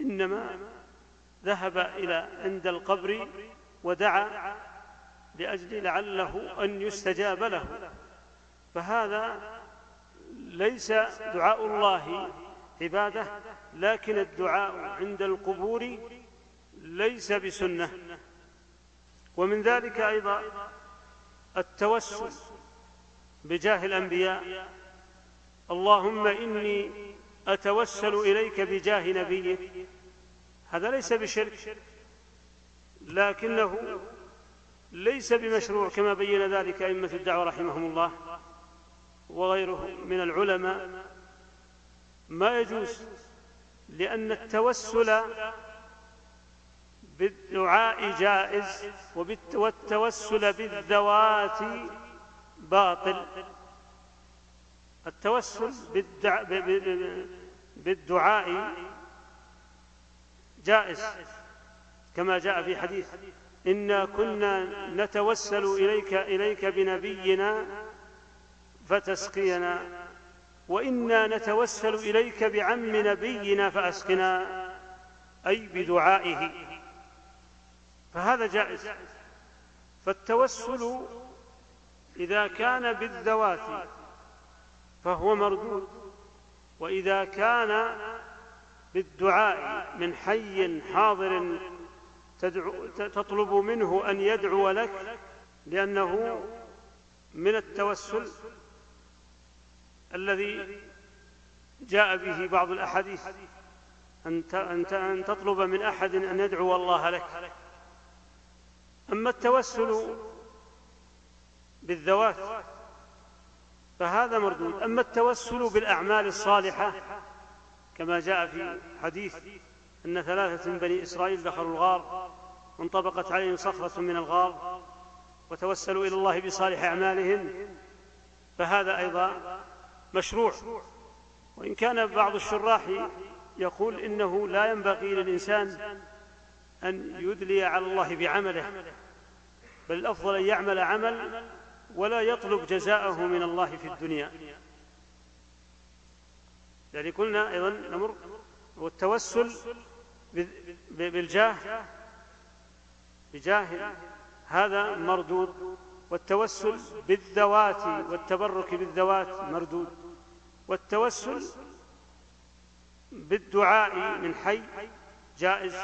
إنما ذهب إلى عند القبر ودعا لأجل لعله أن يستجاب له. فهذا ليس دعاء الله عبادة لكن الدعاء عند القبور ليس بسنة. ومن ذلك أيضا التوسل بجاه الأنبياء اللهم إني أتوسل إليك بجاه نبيك هذا ليس بشرك لكنه ليس بمشروع كما بين ذلك أئمة الدعوة رحمهم الله وغيره من العلماء. ما يجوز لأن التوسل بالدعاء جائز والتوسل بالذوات باطل. التوسل بالدعاء جائز كما جاء في حديث إنا كنا نتوسل إليك إليك بنبينا فتسقينا وإنا نتوسل إليك بعم نبينا فأسقنا أي بدعائه. فهذا جائز. فالتوسل إذا كان بالذوات فهو مردود. وإذا كان بالدعاء من حي حاضر تدعو تطلب منه أن يدعو لك لأنه من التوسل الذي جاء به بعض الأحاديث. أن تطلب من أحد أن يدعو الله لك. أما التوسل بالذوات فهذا مردود. أما التوسل بالأعمال الصالحة كما جاء في حديث أن ثلاثة من بني إسرائيل دخلوا الغار وانطبقت عليهم صخرة من الغار وتوسلوا إلى الله بصالح أعمالهم فهذا أيضا مشروع. وإن كان بعض الشراح يقول إنه لا ينبغي للإنسان أن يدلي على الله بعمله بل الأفضل أن يعمل عمل ولا يطلب جزاءه من الله في الدنيا. يعني قلنا أيضا نمر والتوسل بالجاه بجاه هذا مردود والتوسل بالذوات والتبرك بالذوات مردود والتوسل بالدعاء من حي جائز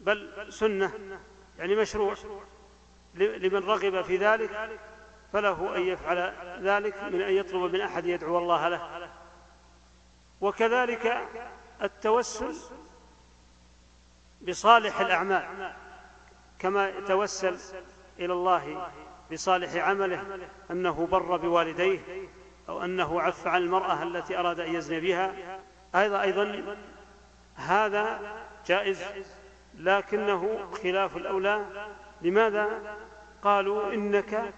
بل سنة يعني مشروع. لمن رغب في ذلك فله أن يفعل ذلك من أن يطلب من أحد يدعو الله له. وكذلك التوسل بصالح الأعمال كما يتوسل إلى الله بصالح عمله أنه بر بوالديه أو أنه عف عن المرأة التي أراد أن يزني بها. أيضا أيضا هذا جائز لكنه خلاف الأولى لماذا قالوا إنك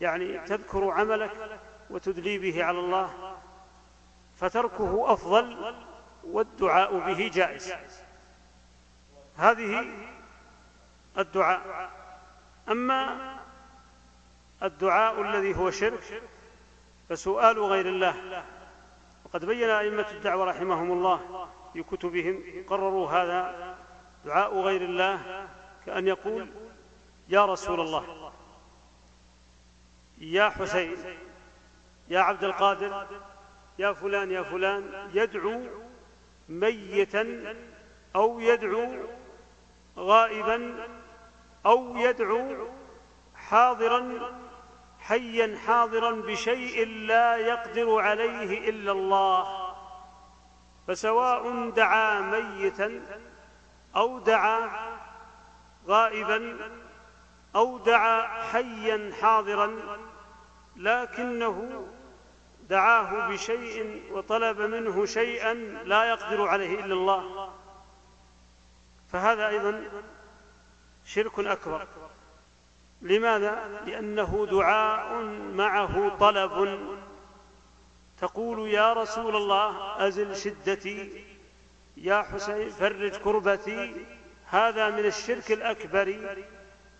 يعني تذكر عملك وتدلي به على الله فتركه أفضل والدعاء به جائز. هذه الدعاء. أما الدعاء الذي هو شرك فسؤال غير الله. وقد بين أئمة الدعوة رحمهم الله في كتبهم قرروا هذا دعاء غير الله كأن يقول يا رسول الله يا حسين يا عبد القادر يا فلان يا فلان يدعو ميتا أو يدعو غائبا أو يدعو حاضرا حيا حاضرا بشيء لا يقدر عليه إلا الله فسواء دعا ميتا أو دعا غائبا أو دعا حيا حاضرا لكنه دعاه بشيء وطلب منه شيئا لا يقدر عليه إلا الله. فهذا أيضا شرك أكبر. لماذا؟ لأنه دعاء معه طلب. تقول يا رسول الله أزل شدتي يا حسين فرج كربتي هذا من الشرك الأكبر.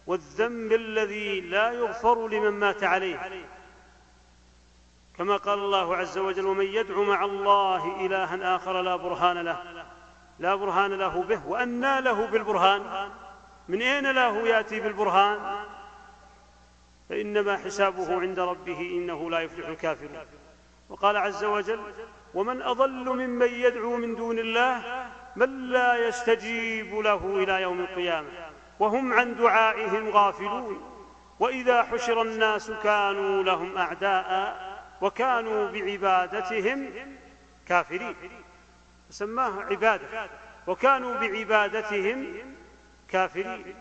والذنب الذي لا يغفر لمن مات عليه. كما قال الله عز وجل ومن يدعو مع الله إلها آخر لا برهان له. لا برهان له به. وأنى له بالبرهان. من أين له يأتي بالبرهان؟ فإنما حسابه عند ربه إنه لا يفلح الكافرون. وقال عز وجل ومن أضل ممن يدعو من دون الله من لا يستجيب له إلى يوم القيامة. وهم عن دعائهم غافلون. وإذا حشر الناس كانوا لهم أعداء وكانوا بعبادتهم كافرين. سماه عبادة. وكانوا بعبادتهم كافرين.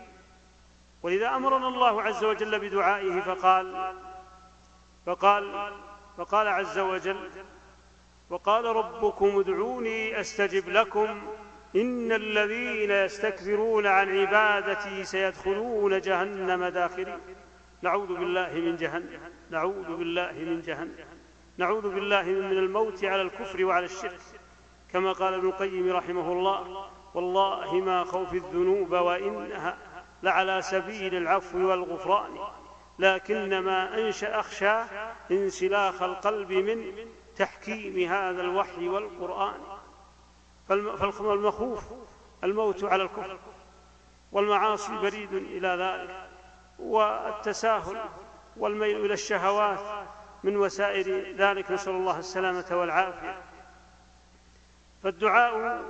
ولذا أمرنا الله عز وجل بدعائه فقال فقال فقال عز وجل وقال ربكم ادعوني أستجب لكم إن الذين يستكبرون عن عبادتي سيدخلون جهنم داخرين. نعوذ بالله من جهنم. نعوذ بالله من جهنم. نعوذ بالله من الموت على الكفر وعلى الشرك. كما قال ابن القيم رحمه الله والله ما خوف الذنوب وإنها لعلى سبيل العفو والغفران. لكنما أنشأ أخشى انسلاخ القلب من تحكيم هذا الوحي والقرآن. فالمخوف الموت على الكفر والمعاصي بريد إلى ذلك والتساهل والميل إلى الشهوات من وسائر ذلك نسأل الله السلامة والعافية. فالدعاء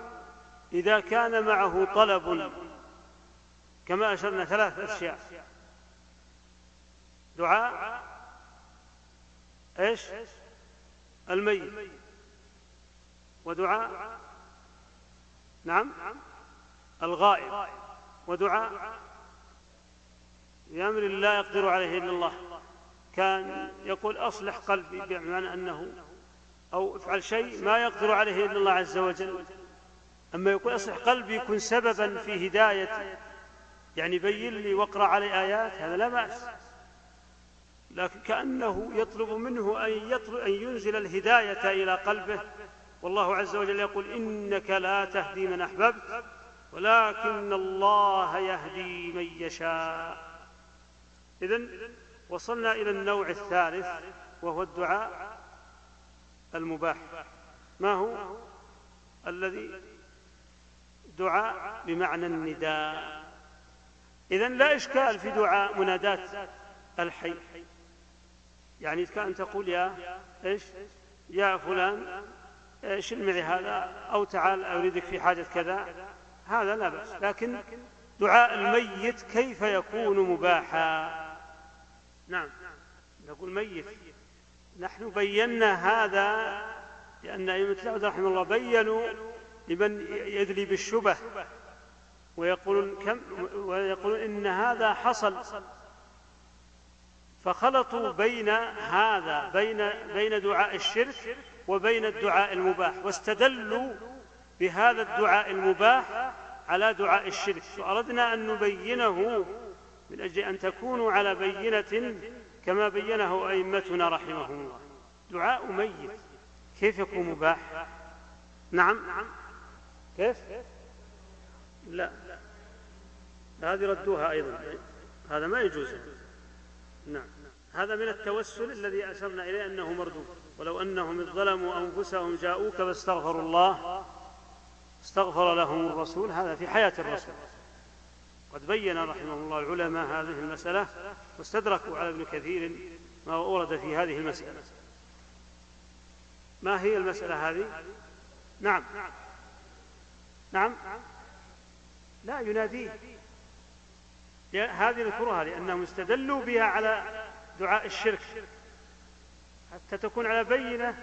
إذا كان معه طلب كما أشرنا ثلاث أشياء. دعاء إيش؟ الميت ودعاء نعم. الغائب ودعاء. بأمر لا يقدر عليه إلا الله. كان يقول أصلح قلبي بمعنى أنه أو افعل شيء ما يقدر عليه إلا الله عز وجل. أما يقول أصلح قلبي يكون سببا في هداية. يعني بين لي واقرأ علي آيات هذا لا بأس. لكن كأنه يطلب منه أن, يطلب أن ينزل الهداية إلى قلبه. والله عز وجل يقول إنك لا تهدي من أحببت ولكن الله يهدي من يشاء. إذن وصلنا إلى النوع الثالث وهو الدعاء المباح. ما هو؟ الذي دعاء بمعنى النداء. إذن لا إشكال في دعاء منادات الحي. يعني كأن تقول يا إيش؟ يا فلان. شل معي هذا؟ أو تعال أريدك في حاجة كذا. هذا لا بأس. لكن دعاء الميت كيف يكون مباحا؟ نعم. نقول ميت. نحن بينا هذا لأن أئمة العبد رحمه الله بينوا لمن يدلي بالشبه. ويقولون كم ويقولون إن هذا حصل. فخلطوا بين هذا بين بين دعاء الشرك وبين الدعاء المباح واستدلوا بهذا الدعاء المباح على دعاء الشرك. فأردنا أن نبينه من أجل أن تكونوا على بينة كما بينه أئمتنا رحمهم الله. دعاء ميت. كيف يكون مباح؟ نعم. كيف؟ لا هذه ردوها أيضا. هذا ما يجوز. نعم. هذا من التوسل الذي أشرنا إليه أنه مردود. ولو أنهم ظلموا أنفسهم جاءوك فاستغفروا الله استغفر لهم الرسول هذا في حياة الرسول. قد بين رحمه الله العلماء هذه المسألة واستدركوا على ابن كثير ما ورد في هذه المسألة. ما هي المسألة هذه؟ نعم. نعم. لا يناديه. هذه نذكرها لأنهم استدلوا بها على دعاء الشرك. حتى تكون على بينة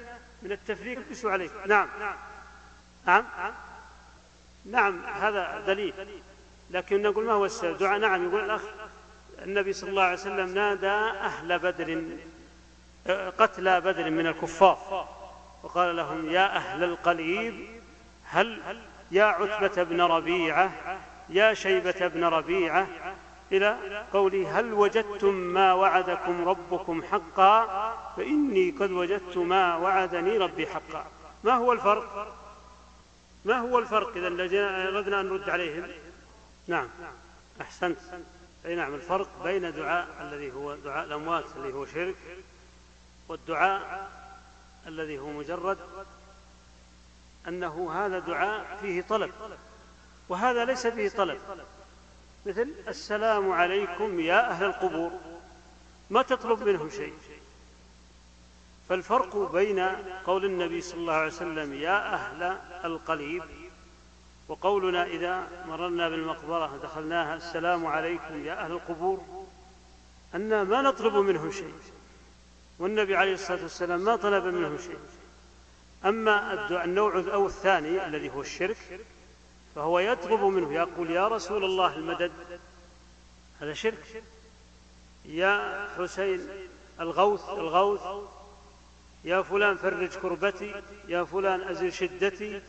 من التفريق يسوى عليك. نعم. نعم. نعم هذا دليل. لكن نقول ما هو السبب؟ دعاء. نعم يقول الأخ النبي صلى الله عليه وسلم نادى أهل بدر قتلى بدر من الكفار وقال لهم يا أهل القليب هل يا عتبة بن ربيعة يا شيبة بن ربيعة إلى قوله هل وجدتم ما وعدكم ربكم حقا؟ فإني قد وجدت ما وعدني ربي حقا. ما هو الفرق؟ ما هو الفرق إذا أردنا أن نرد عليهم؟ نعم. أحسنت. أي نعم الفرق بين دعاء الذي هو دعاء الأموات الذي هو شرك والدعاء الذي هو مجرد أنه هذا دعاء فيه طلب وهذا ليس فيه طلب. مثل السلام عليكم يا أهل القبور. ما تطلب منهم شيء. فالفرق بين قول النبي صلى الله عليه وسلم يا أهل القليب وقولنا إذا مررنا بالمقبرة دخلناها السلام عليكم يا أهل القبور أن ما نطلب منهم شيء. والنبي عليه الصلاة والسلام ما طلب منهم شيء. أما النوع أو الثاني الذي هو الشرك فهو يطلب منه يقول يا رسول الله المدد هذا شرك. يا حسين الغوث الغوث. يا فلان فرج كربتي يا فلان أزل شدتي.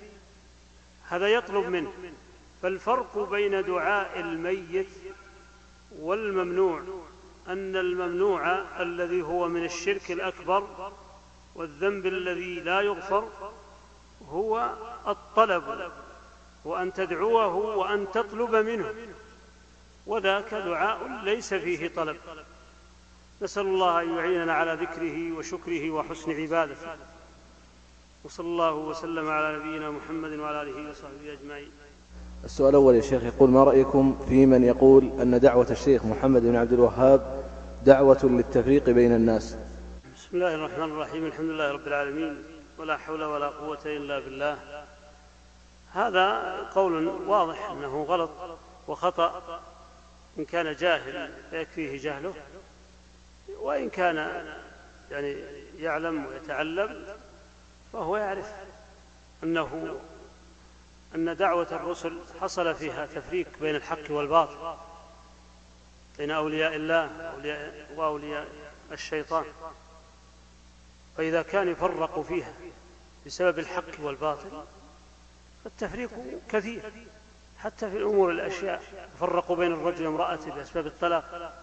هذا يطلب منه. فالفرق بين دعاء الميت والممنوع أن الممنوع الذي هو من الشرك الأكبر والذنب الذي لا يغفر هو الطلب. وأن تدعوه وأن تطلب منه. وذاك دعاء ليس فيه طلب. نسأل الله أن يعيننا على ذكره وشكره وحسن عبادته. وصلى الله وسلم على نبينا محمد وعلى آله وصحبه أجمعين. السؤال الأول يا شيخ يقول ما رأيكم في من يقول أن دعوة الشيخ محمد بن عبد الوهاب دعوة للتفريق بين الناس؟ بسم الله الرحمن الرحيم الحمد لله رب العالمين ولا حول ولا قوة إلا بالله. هذا قول واضح أنه غلط وخطأ إن كان جاهل فيكفيه جهله وإن كان يعني يعلم ويتعلم فهو يعرف أنه أن دعوة الرسل حصل فيها تفريق بين الحق والباطل بين أولياء الله وأولياء الشيطان. فإذا كان يفرق فيها بسبب الحق والباطل فالتفريق كثير. حتى في الأمور الأشياء. يفرق بين الرجل وامرأته بأسباب الطلاق.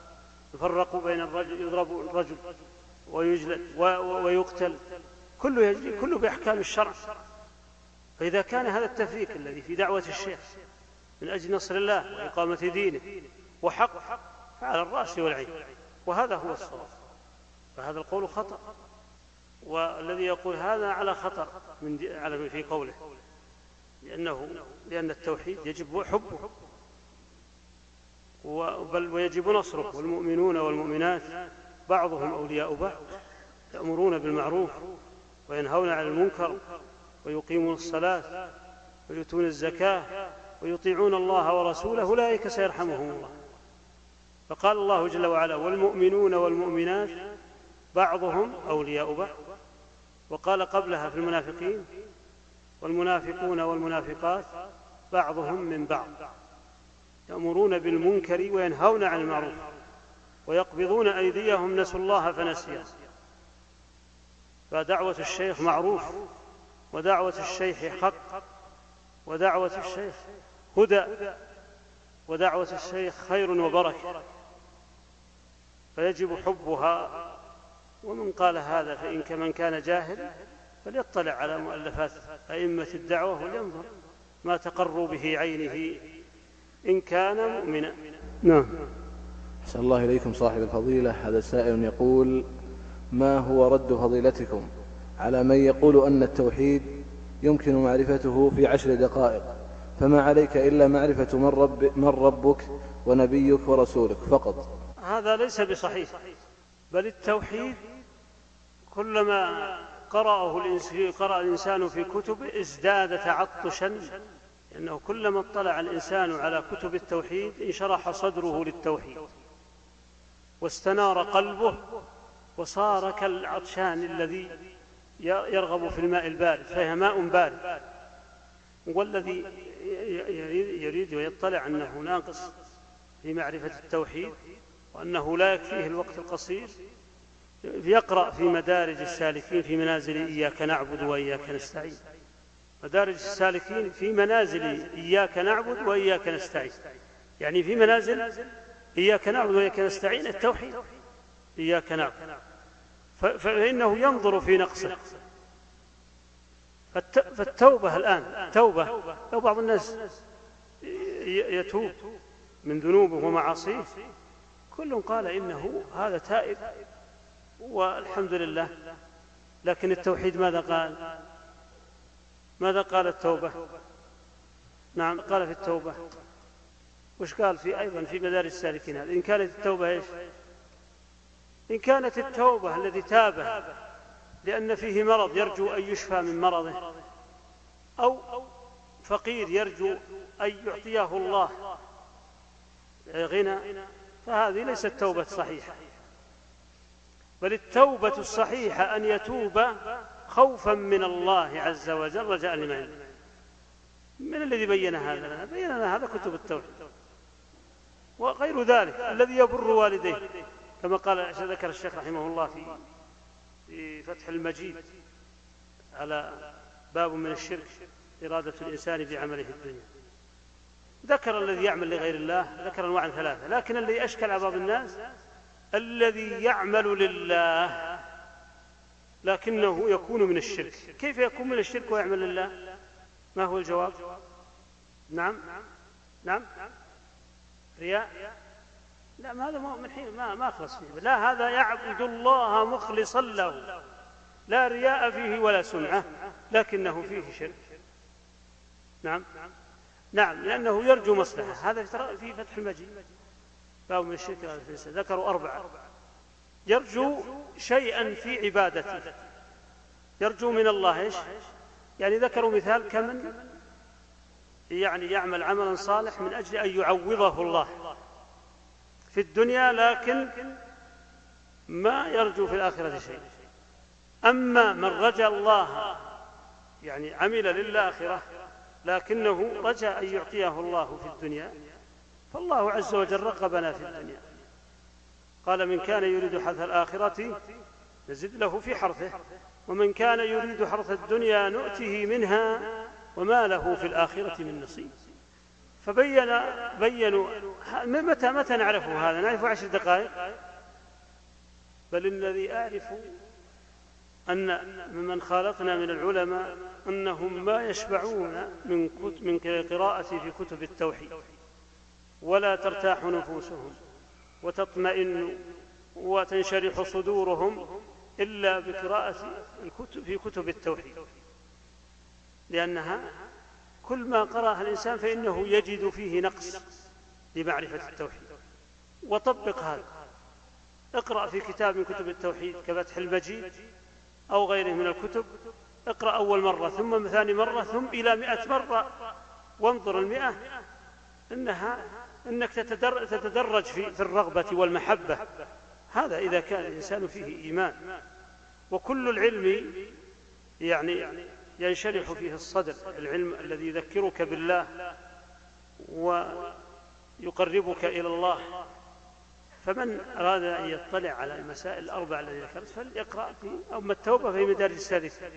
يفرق بين الرجل يضرب الرجل ويجلد ويقتل. كله يجري كله بأحكام الشرع. فإذا كان هذا التفريق الذي في دعوة الشيخ من أجل نصر الله وإقامة دينه وحق فعلى الرأس والعين. وهذا هو الصواب. فهذا القول خطأ. والذي يقول هذا على خطر من على في قوله. لأنه لأن التوحيد يجب حبه بل ويجب نصره. والمؤمنون والمؤمنات بعضهم أولياء بعض يأمرون بالمعروف وينهون عن المنكر ويقيمون الصلاة ويؤتون الزكاة ويطيعون الله ورسوله أولئك سيرحمهم الله. فقال الله جل وعلا والمؤمنون والمؤمنات بعضهم أولياء بعض. وقال قبلها في المنافقين والمنافقون والمنافقات بعضهم من بعض. يأمرون بالمنكر وينهون عن المعروف ويقبضون أيديهم نسوا الله فنسيا فدعوة الشيخ معروف ودعوة الشيخ حق ودعوة الشيخ هدى ودعوة الشيخ خير وبركة. فيجب حبها ومن قال هذا فإن كمن كان جاهل فليطلع على مؤلفات أئمة الدعوة ولينظر ما تقر به عينه إن كان مؤمنا. نعم. أحسن الله إليكم صاحب الفضيلة. هذا سائل يقول ما هو رد فضيلتكم على من يقول أن التوحيد يمكن معرفته في عشر دقائق؟ فما عليك إلا معرفة من, رب من ربك ونبيك ورسولك فقط. هذا ليس بصحيح بل التوحيد كلما قرأه قرأ الإنسان في كتبه ازداد تعطشا. لأنه كلما اطلع الإنسان على كتب التوحيد انشرح صدره للتوحيد. واستنار قلبه وصار كالعطشان الذي يرغب في الماء البارد فهي ماء بارد. والذي يريد ويطلع أنه ناقص في معرفة التوحيد وأنه لا يكفيه الوقت القصير يقرأ في مدارج السالكين في منازل إياك نعبد وإياك نستعين. مدارج السالكين في منازل إياك نعبد وإياك نستعين. يعني في منازل إياك نعبد وإياك نستعين التوحيد. إياك نعبد. فإنه ينظر في نقصه. فالتوبة الآن توبة لو بعض الناس يتوب من ذنوبه ومعاصيه كل قال إنه هذا تائب. والحمد لله. لكن التوحيد ماذا قال؟ ماذا قال التوبة؟ نعم قال في التوبة. وش قال في أيضا في مدارس السالكين هذا إن كانت التوبة إيش؟ إن كانت التوبة الذي تاب لأن فيه مرض يرجو أن يشفى من مرضه أو فقير يرجو أن يعطيه الله. غنى فهذه ليست توبة صحيحة. بل التوبة الصحيحة أن يتوب خوفا من الله عز وجل رجاء لما من الذي بين هذا؟ بين لنا هذا كتب التوحيد. وغير ذلك الذي يبر والديه. كما قال ذكر الشيخ رحمه الله في في فتح المجيد على باب من الشرك إرادة الإنسان بعمله في الدنيا. ذكر الذي يعمل لغير الله ذكر أنواعا ثلاثة لكن الذي أشكل على بعض الناس الذي يعمل لله لكنه يكون من الشرك. كيف يكون من الشرك ويعمل لله؟ ما هو الجواب؟ نعم. نعم. رياء؟ لا ما هذا من حين ما ما أخلص فيه. لا هذا يعبد الله مخلصا له. لا رياء فيه ولا سمعه لكنه فيه شرك. نعم. نعم لأنه يرجو مصلحة. هذا في فتح المجيد. باب من الشرك ذكروا أربعة. يرجو شيئا في عبادته. يرجو من الله إيش؟ يعني ذكروا مثال كمن؟ يعني يعمل عملا صالح من أجل أن يعوضه الله. في الدنيا لكن ما يرجو في الآخرة شيء. أما من رجا الله يعني عمل للآخرة لكنه رجا أن يعطيه الله في الدنيا فالله عز وجل رقبنا في الدنيا. قال من كان يريد حرث الآخرة نزد له في حرثه ومن كان يريد حرث الدنيا نؤته منها وما له في الآخرة من نصيب. فبين بينوا متى متى نعرفه هذا؟ نعرفه عشر دقائق؟ بل الذي أعرف أن ممن خالطنا من العلماء أنهم ما يشبعون من من قراءة في كتب التوحيد. ولا ترتاح نفوسهم وتطمئن وتنشرح صدورهم إلا بقراءة الكتب في كتب التوحيد. لأنها كل ما قرأها الإنسان فإنه يجد فيه نقص لمعرفة التوحيد. وطبق هذا. اقرأ في كتاب من كتب التوحيد كفتح المجيد أو غيره من الكتب. اقرأ أول مرة ثم ثاني مرة ثم إلى مئة مرة. وانظر المئة إنها إنك تتدرج في, في الرغبة والمحبة. هذا إذا كان الإنسان فيه إيمان. وكل العلم يعني ينشرح فيه الصدر العلم الذي يذكرك بالله ويقربك إلى الله. فمن أراد أن يطلع على المسائل الأربع التي ذكرت فليقرأ في أما التوبة في مدارج السادسة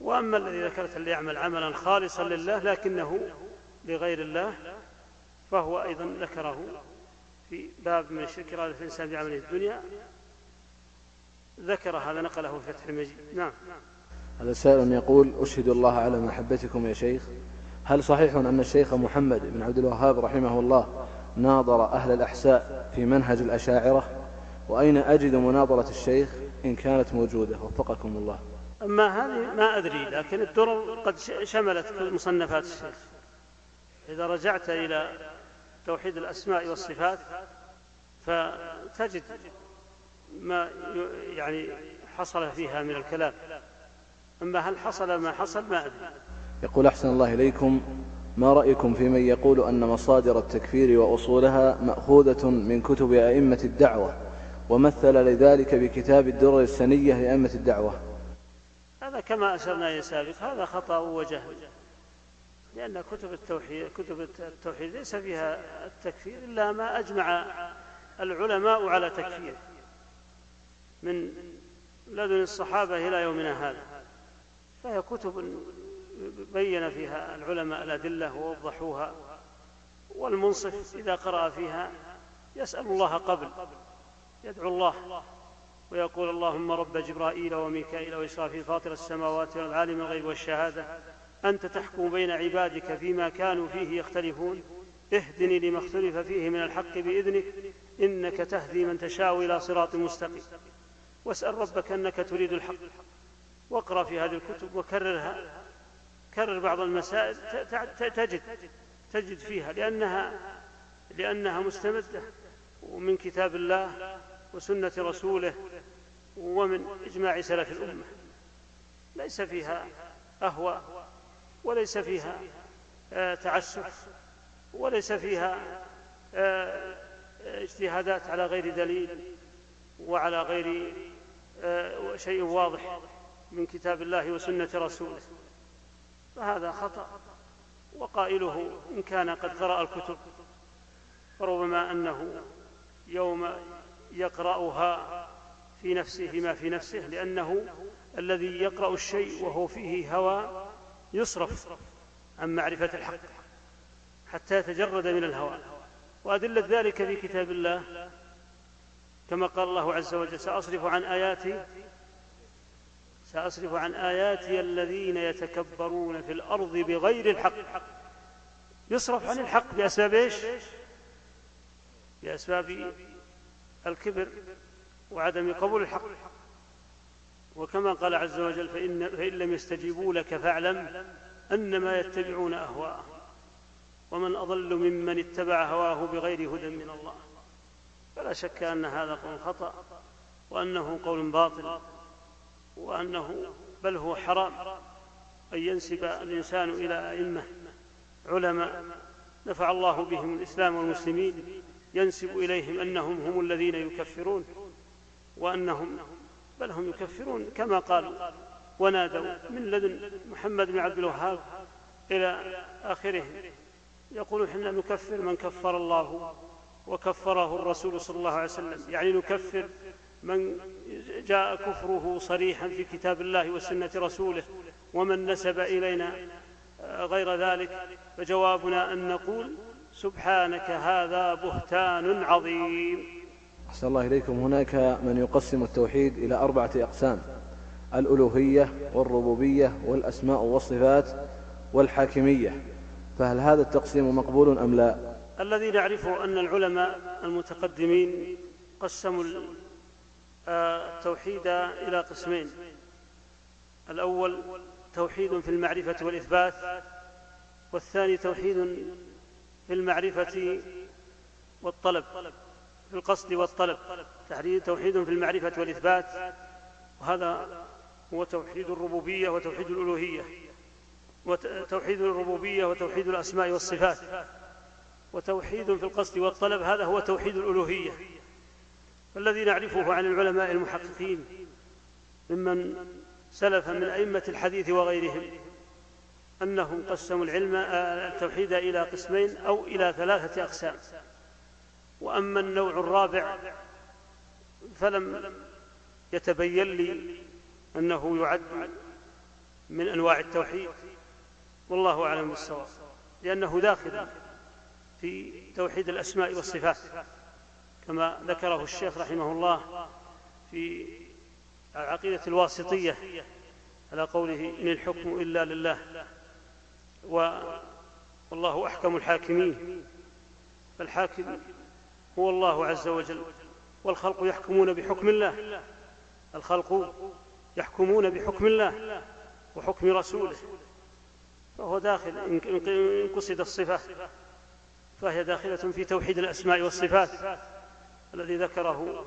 وأما الذي ذكرت ليعمل عملا خالصا لله لكنه لغير الله فهو أيضا ذكره في باب من الشرك إرادة الإنسان بعمله الدنيا. ذكر هذا نقله في فتح المجيد. نعم. هذا سائل يقول أشهد الله على محبتكم يا شيخ. هل صحيح أن الشيخ محمد بن عبد الوهاب رحمه الله ناظر أهل الأحساء في منهج الأشاعرة؟ وأين أجد مناظرة الشيخ إن كانت موجودة؟ وفقكم الله. أما هذه ما أدري لكن الدرر قد شملت مصنفات الشيخ. إذا رجعت إلى توحيد الأسماء والصفات فتجد ما يعني حصل فيها من الكلام. أما هل حصل ما حصل ما أدري. يقول أحسن الله إليكم. ما رأيكم في من يقول أن مصادر التكفير وأصولها مأخوذة من كتب أئمة الدعوة ومثل لذلك بكتاب الدرر السنية لأئمة الدعوة؟ هذا كما أشرنا إلى سابق هذا خطأ وجهل لأن كتب التوحيد كتب التوحيد ليس فيها التكفير إلا ما أجمع العلماء على تكفيره من لدن الصحابة إلى يومنا هذا. فهي كتب بين فيها العلماء الأدلة ووضحوها والمنصف إذا قرأ فيها يسأل الله قبل يدعو الله ويقول اللهم رب جبرائيل وميكائيل وإسرافيل فاطر السماوات والعالم الغيب والشهادة أنت تحكم بين عبادك فيما كانوا فيه يختلفون. اهدني لما اختلف فيه من الحق بإذنك إنك تهدي من تشاء إلى صراط مستقيم. واسأل ربك أنك تريد الحق. واقرأ في هذه الكتب وكررها. كرر بعض المسائل. تجد. تجد فيها لأنها لأنها مستمدة. ومن كتاب الله وسنة رسوله ومن إجماع سلف الأمة. ليس فيها أهواء وليس فيها آه، تعسف وليس فيها آه، اجتهادات على غير دليل وعلى غير آه، شيء واضح من كتاب الله وسنة رسوله. فهذا خطأ وقائله إن كان قد قرأ الكتب فربما أنه يوم يقرأها في نفسه ما في نفسه لأنه الذي يقرأ الشيء وهو فيه هوى يصرف عن معرفة الحق حتى يتجرد من الهوى. وأدلة ذلك في كتاب الله. كما قال الله عز وجل سأصرف عن آياتي سأصرف عن آياتي الذين يتكبرون في الأرض بغير الحق. يصرف عن الحق بأسباب إيش؟ بأسباب الكبر وعدم قبول الحق. وكما قال عز وجل فإن, فإن لم يستجيبوا لك فاعلم أنما يتبعون أهواءهم ومن أضل ممن اتبع هواه بغير هدى من الله. فلا شك أن هذا قول خطأ وأنه قول باطل وأنه بل هو حرام أن ينسب الإنسان إلى أئمة علماء نفع الله بهم الإسلام والمسلمين ينسب إليهم أنهم هم الذين يكفرون وأنهم بل هم يكفرون كما قالوا. ونادوا من لدن محمد بن عبد الوهاب إلى آخره. يقولون حنا نكفر من كفر الله وكفره الرسول صلى الله عليه وسلم. يعني نكفر من جاء كفره صريحا في كتاب الله وسنة رسوله ومن نسب إلينا غير ذلك فجوابنا أن نقول سبحانك هذا بهتان عظيم. أحسن الله إليكم. هناك من يقسم التوحيد إلى أربعة أقسام الألوهية والربوبية والأسماء والصفات والحاكمية. فهل هذا التقسيم مقبول أم لا؟ الذي نعرفه أن العلماء المتقدمين قسموا التوحيد إلى قسمين. الأول توحيد في المعرفة والإثبات والثاني توحيد في المعرفة والطلب. في القصد والطلب. تحديد توحيد في المعرفة والإثبات. وهذا هو توحيد الربوبية وتوحيد الألوهية. وتوحيد الربوبية وتوحيد الأسماء والصفات. وتوحيد في القصد والطلب هذا هو توحيد الألوهية. فالذي نعرفه عن العلماء المحققين ممن سلف من أئمة الحديث وغيرهم أنهم قسموا العلم التوحيد إلى قسمين أو إلى ثلاثة أقسام. وأما النوع الرابع فلم يتبين لي أنه يعد من أنواع التوحيد والله أعلم بالصواب لأنه داخل في توحيد الأسماء والصفات كما ذكره الشيخ رحمه الله في العقيدة الواسطية على قوله إن الحكم إلا لله والله أحكم الحاكمين فالحاكم هو الله عز وجل. والخلق يحكمون بحكم الله. الخلق يحكمون بحكم الله وحكم رسوله. فهو داخل. إن قصد الصفة فهي داخلة في توحيد الأسماء والصفات الذي ذكره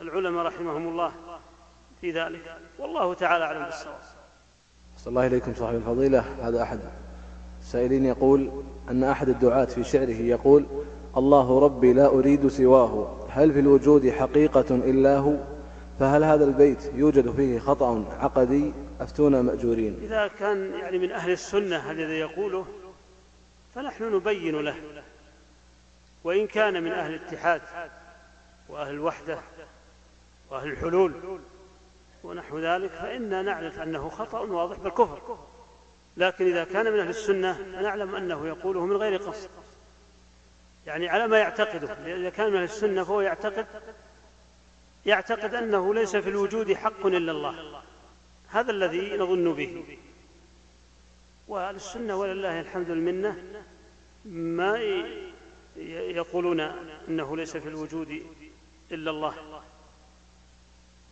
العلماء رحمهم الله في ذلك. والله تعالى أعلم بالصواب. صلى الله إليكم صاحب الفضيلة. هذا أحد. السائلين يقول أن أحد الدعاة في شعره يقول الله ربي لا أريد سواه. هل في الوجود حقيقة إلا هو؟ فهل هذا البيت يوجد فيه خطأ عقدي؟ أفتونا مأجورين. إذا كان يعني من أهل السنة الذي يقوله فنحن نبين له. وإن كان من أهل الاتحاد وأهل الوحدة وأهل الحلول ونحو ذلك فإنا نعرف أنه خطأ واضح بالكفر. لكن إذا كان من أهل السنة فنعلم أنه يقوله من غير قصد. يعني على ما يعتقده. إذا كان من السنة فهو يعتقد يعتقد أنه ليس في الوجود حق إلا الله. هذا الذي نظن به. وأهل السنة ولله الحمد المنة ما يقولون أنه ليس في الوجود إلا الله.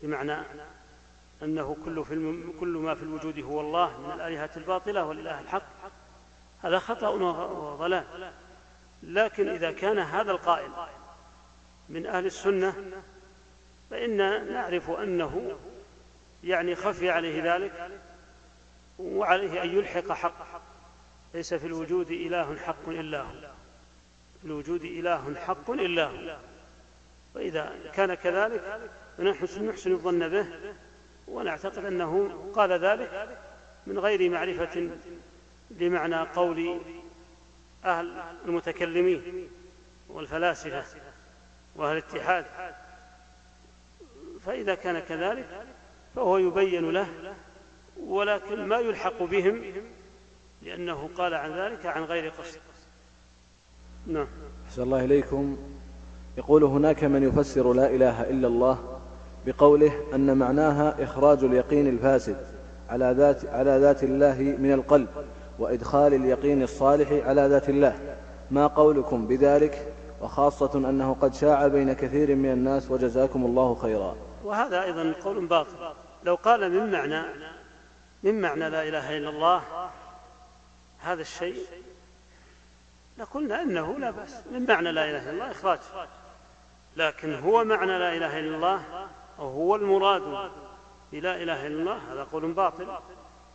بمعنى أنه كل في الم... كل ما في الوجود هو الله من الآلهة الباطلة والإله الحق. هذا خطأ وضلال. لكن إذا كان هذا القائل من أهل السنة فإنا نعرف أنه يعني خفي عليه ذلك وعليه أن يلحق حق. ليس في الوجود إله حق إلا هو. الوجود إله حق إلا هو. وإذا كان كذلك فنحن نحسن الظن به ونعتقد أنه قال ذلك من غير معرفة لمعنى قول أهل المتكلمين والفلاسفة وأهل الاتحاد. فإذا كان كذلك فهو يبين له ولكن ما يلحق بهم لأنه قال عن ذلك عن غير قصد. نعم. أحسن الله إليكم. يقول هناك من يفسر لا إله إلا الله بقوله أن معناها إخراج اليقين الفاسد على ذات, على ذات الله من القلب. وإدخال اليقين الصالح على ذات الله. ما قولكم بذلك؟ وخاصة أنه قد شاع بين كثير من الناس وجزاكم الله خيرا. وهذا أيضا قول باطل. لو قال من معنى من معنى لا إله إلا الله هذا الشيء؟ لقلنا إنه لا بأس. من معنى لا إله إلا الله؟ إخراج. لكن هو معنى لا إله إلا الله أو هو المراد بلا إله إلا الله؟ هذا قول باطل.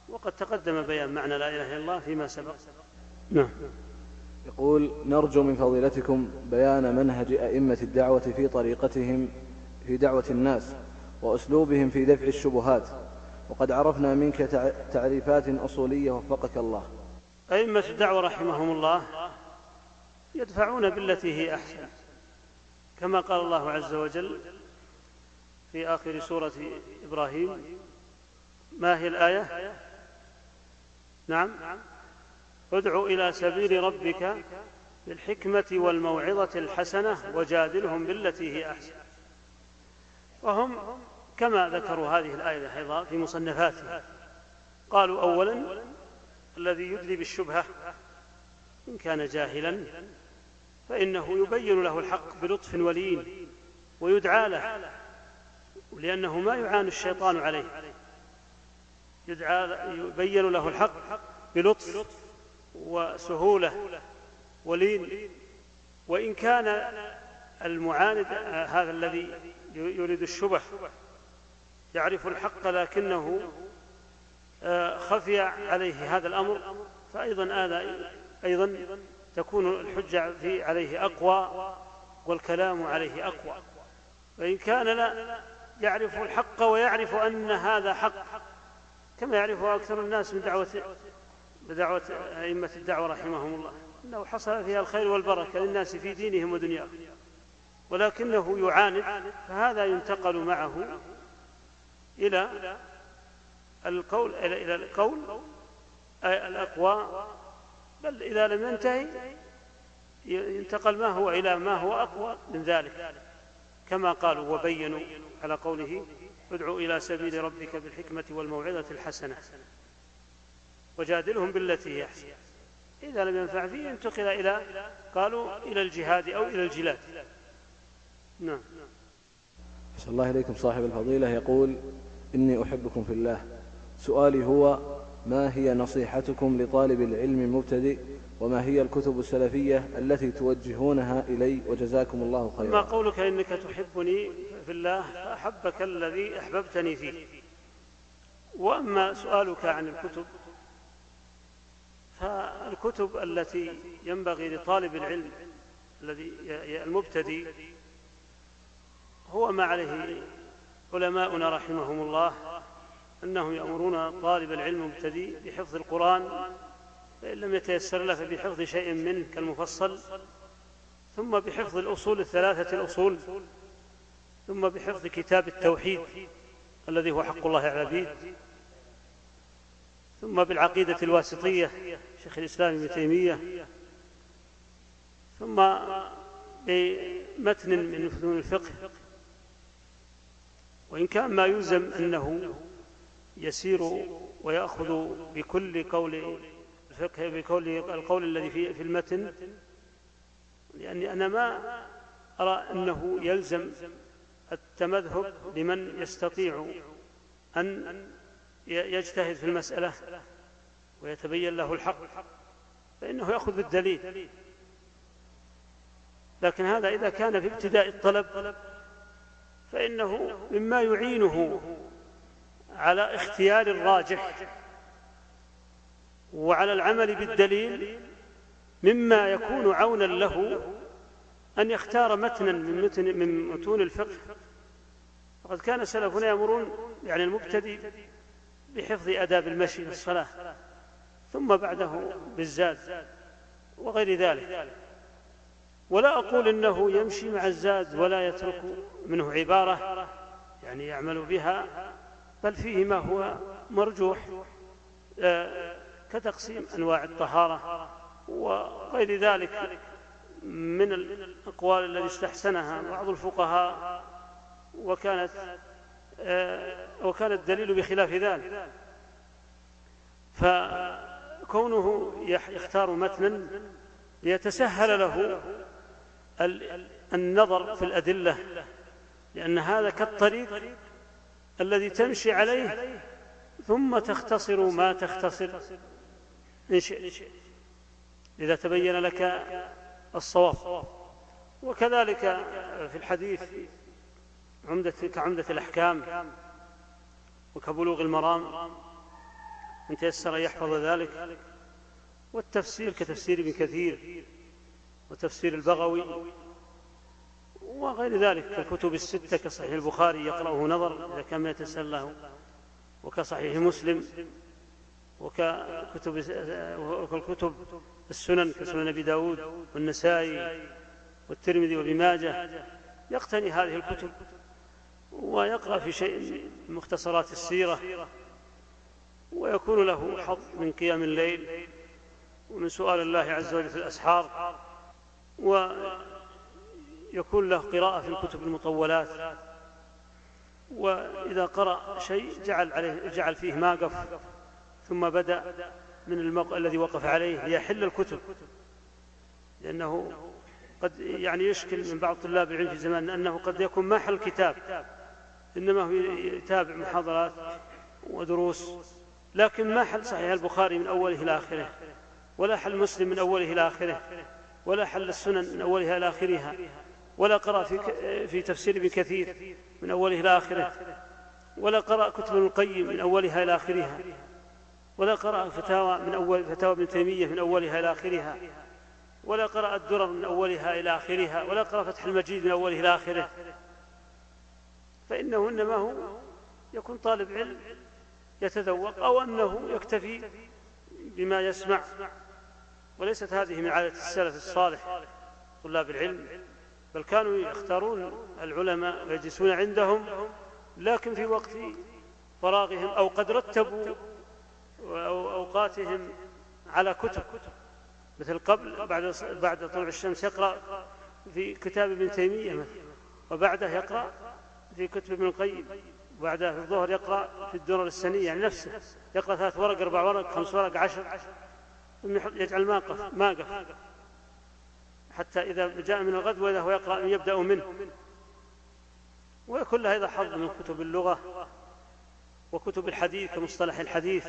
وقد تقدم بيان معنى لا إله إلا الله فيما سبق. نعم. يقول نرجو من فضيلتكم بيان منهج أئمة الدعوة في طريقتهم في دعوة الناس وأسلوبهم في دفع الشبهات وقد عرفنا منك تعريفات أصولية وفقك الله. أئمة الدعوة رحمهم الله يدفعون بالتي هي أحسن. كما قال الله عز وجل في آخر سورة إبراهيم ما هي الآية؟ نعم. ادع إلى سبيل ربك بالحكمة والموعظة الحسنة وجادلهم بالتي هي أحسن. وهم كما ذكروا هذه الآية أيضا في مصنفاتهم قالوا اولا الذي يدلي بالشبهة إن كان جاهلا فإنه يبين له الحق بلطف ولين ويدعى له لأنه ما يعان الشيطان عليه. يدعى يبين له الحق بلطف وسهولة ولين. وإن كان المعاند هذا الذي يريد الشبه يعرف الحق لكنه آه، خفي عليه هذا الأمر فأيضا هذا أيضا تكون الحجة في عليه أقوى والكلام عليه أقوى. وإن كان لا يعرف الحق ويعرف أن هذا حق. كما يعرفه أكثر الناس من دعوة بدعوة أئمة الدعوة رحمهم الله. أنه حصل فيها الخير والبركة للناس في دينهم ودنياهم. ولكنه يعاند فهذا ينتقل معه إلى القول إلى القول الأقوى بل إذا لم ينتهي ينتقل ما هو إلى ما هو أقوى من ذلك. كما قالوا وبينوا على قوله ادعو إلى سبيل ربك بالحكمة والموعظة الحسنة. وجادلهم بالتي هي أحسن. إذا لم ينفع فيه انتقل إلى قالوا إلى الجهاد أو إلى الجلاد. نعم. أحسن الله إليكم صاحب الفضيلة. يقول إني أحبكم في الله. سؤالي هو ما هي نصيحتكم لطالب العلم المبتدئ؟ وما هي الكتب السلفية التي توجهونها إلي؟ وجزاكم الله خيرا. ما قولك إنك تحبني في الله فأحبك الذي أحببتني فيه. وأما سؤالك عن الكتب فالكتب التي ينبغي لطالب العلم الذي المبتدئ هو ما عليه علماؤنا رحمهم الله أنهم يأمرون طالب العلم المبتدئ بحفظ القرآن فإن لم يتيسر له فبحفظ شيء منه كالمفصل ثم بحفظ الأصول الثلاثة الأصول ثم بحفظ كتاب التوحيد الذي هو حق الله على العبيد ثم بالعقيدة الواسطية شيخ الإسلام ابن تيمية. ثم بمتن من فنون الفقه. وإن كان ما يلزم أنه يسير ويأخذ بكل قول الفقه بكل القول الذي في في المتن. لأني أنا ما أرى أنه يلزم التمذهب لمن يستطيع أن يجتهد في المسألة ويتبين له الحق فإنه يأخذ بالدليل. لكن هذا إذا كان في ابتداء الطلب فإنه مما يعينه على اختيار الراجح وعلى العمل بالدليل مما يكون عونا له أن يختار متنا من متن من متون الفقه. وقد كان سلفنا يأمرون يعني المبتدئ بحفظ آداب المشي في الصلاة ثم بعده بالزاد وغير ذلك. ولا أقول إنه يمشي مع الزاد ولا يترك منه عبارة يعني يعمل بها بل فيه ما هو مرجوح آه، كتقسيم أنواع الطهارة وغير ذلك. من الأقوال التي استحسنها بعض الفقهاء وكانت آه، وكان الدليل بخلاف ذلك. فكونه يختار متنا ليتسهل له النظر في الأدلة لأن هذا كالطريق الذي تمشي عليه ثم تختصر ما تختصر. إن شئت. إذا تبين لك الصواب. وكذلك في الحديث عمدة كعمدة الأحكام وكبلوغ المرام من تيسر أن يحفظ ذلك والتفسير كتفسير ابن كثير وتفسير البغوي وغير ذلك كالكتب الستة كصحيح البخاري يقرأه نظر إذا كان يتسأل له وكصحيح مسلم وككتب وكالكتب السنن كسنن أبي داود والنسائي والترمذي وابن ماجه يقتني هذه الكتب ويقرأ في شيء من مختصرات السيرة ويكون له حظ من قيام الليل ومن سؤال الله عز وجل في الأسحار ويكون له قراءة في الكتب المطولات وإذا قرأ شيء جعل, عليه جعل فيه ماقف ثم بدأ من الموقع الذي وقف عليه ليحل الكتب. لأنه قد يعني يشكل من بعض طلاب العلم في زمان أنه قد يكون ما حل كتاب إنما هو يتابع محاضرات ودروس لكن ما حل صحيح البخاري من أوله إلى آخره ولا حل مسلم من أوله إلى آخره ولا حل السنن من أولها إلى آخرها ولا قرأ في, في تفسير ابن كثير من أوله إلى آخره ولا قرأ كتب القيم من أولها إلى آخرها. ولا قرأ فتاوى من أول فتاوى ابن تيمية من أولها إلى آخرها. ولا قرأ الدرر من أولها إلى آخرها. ولا قرأ فتح المجيد من أوله إلى آخره. فإنه إنما هو يكون طالب علم يتذوق أو أنه يكتفي بما يسمع. وليست هذه من عادة السلف الصالح طلاب العلم. بل كانوا يختارون العلماء ويجلسون عندهم لكن في وقت فراغهم أو قد رتبوا أوقاتهم على كتب. مثل قبل بعد بعد طلوع الشمس يقرأ في كتاب ابن تيمية مثلا. وبعده يقرأ في كتب ابن القيم. وبعدها في الظهر يقرأ في الدرر السنية. يعني نفسه. يقرأ ثلاث ورق أربع ورق خمس ورق عشر. يجعل ماقف ماقف حتى إذا جاء من الغد وإذا هو يقرأ يبدأ منه. وكل هذا حظ من كتب اللغة وكتب الحديث كمصطلح الحديث.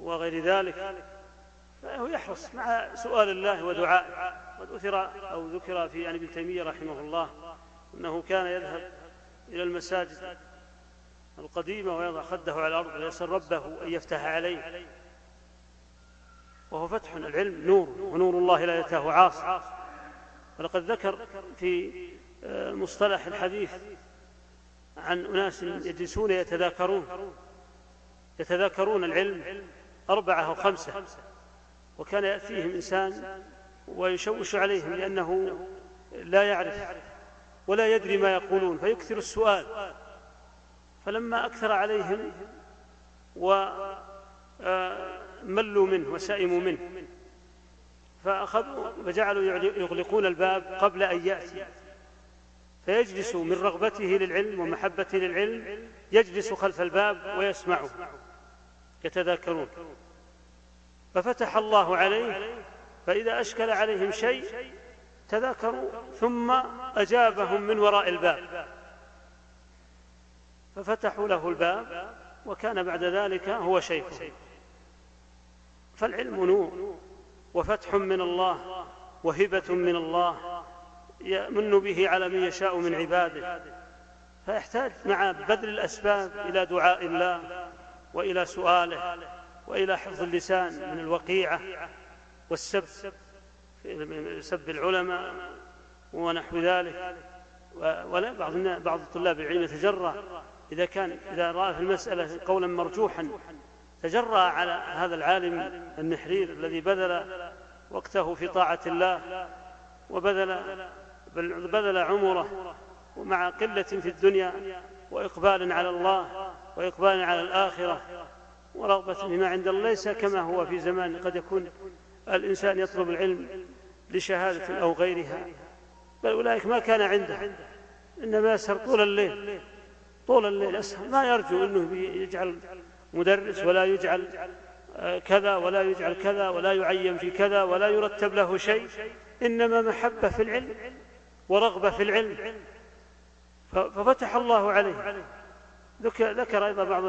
وغير ذلك فهو يحرص مع سؤال الله ودعائه قد أثر أو ذكر في عن ابن تيمية رحمه الله أنه كان يذهب إلى المساجد القديمة ويضع خده على الأرض ويسأل ربه أن يفتح عليه وهو فتح العلم نور ونور الله لا يتاه عاص. ولقد ذكر في آه، مصطلح الحديث عن أناس يجلسون يتذاكرون يتذاكرون العلم أربعة أو خمسة. وكان يأتيهم إنسان ويشوش عليهم لأنه لا يعرف ولا يدري ما يقولون فيكثر السؤال. فلما أكثر عليهم وملوا منه وسئموا منه. فأخذوا فجعلوا يغلقون الباب قبل أن يأتي. فيجلس من رغبته للعلم ومحبته للعلم يجلس خلف الباب ويسمع يتذاكرون. ففتح الله عليه فإذا أشكل عليهم شيء تذاكروا ثم أجابهم من وراء الباب. ففتحوا له الباب وكان بعد ذلك هو شيخ فالعلم نور وفتح من الله وهبة من الله يمن به على من يشاء من عباده. فيحتاج مع بذل الأسباب إلى دعاء الله وإلى سؤاله. وإلى حفظ اللسان من الوقيعة والسب سب العلماء ونحو ذلك. ولا بعض بعض طلاب العلم يتجرأ إذا كان إذا رأى في المسألة قولا مرجوحا تجرأ على هذا العالم النحرير الذي بذل وقته في طاعة الله وبذل بذل عمره ومع قلة في الدنيا وإقبال على الله وإقبال على الآخرة. ورغبة بما عند الله ليس كما هو في زمان. قد يكون الإنسان يطلب العلم لشهادة أو غيرها. بل أولئك ما كان عنده. إنما يسهر طول الليل. طول الليل يسهر. ما يرجو أنه يجعل مدرس ولا يجعل كذا ولا يجعل كذا ولا يعين في كذا ولا يرتب له شيء. إنما محبة في العلم ورغبة في العلم. ففتح الله عليه. ذكر أيضا بعض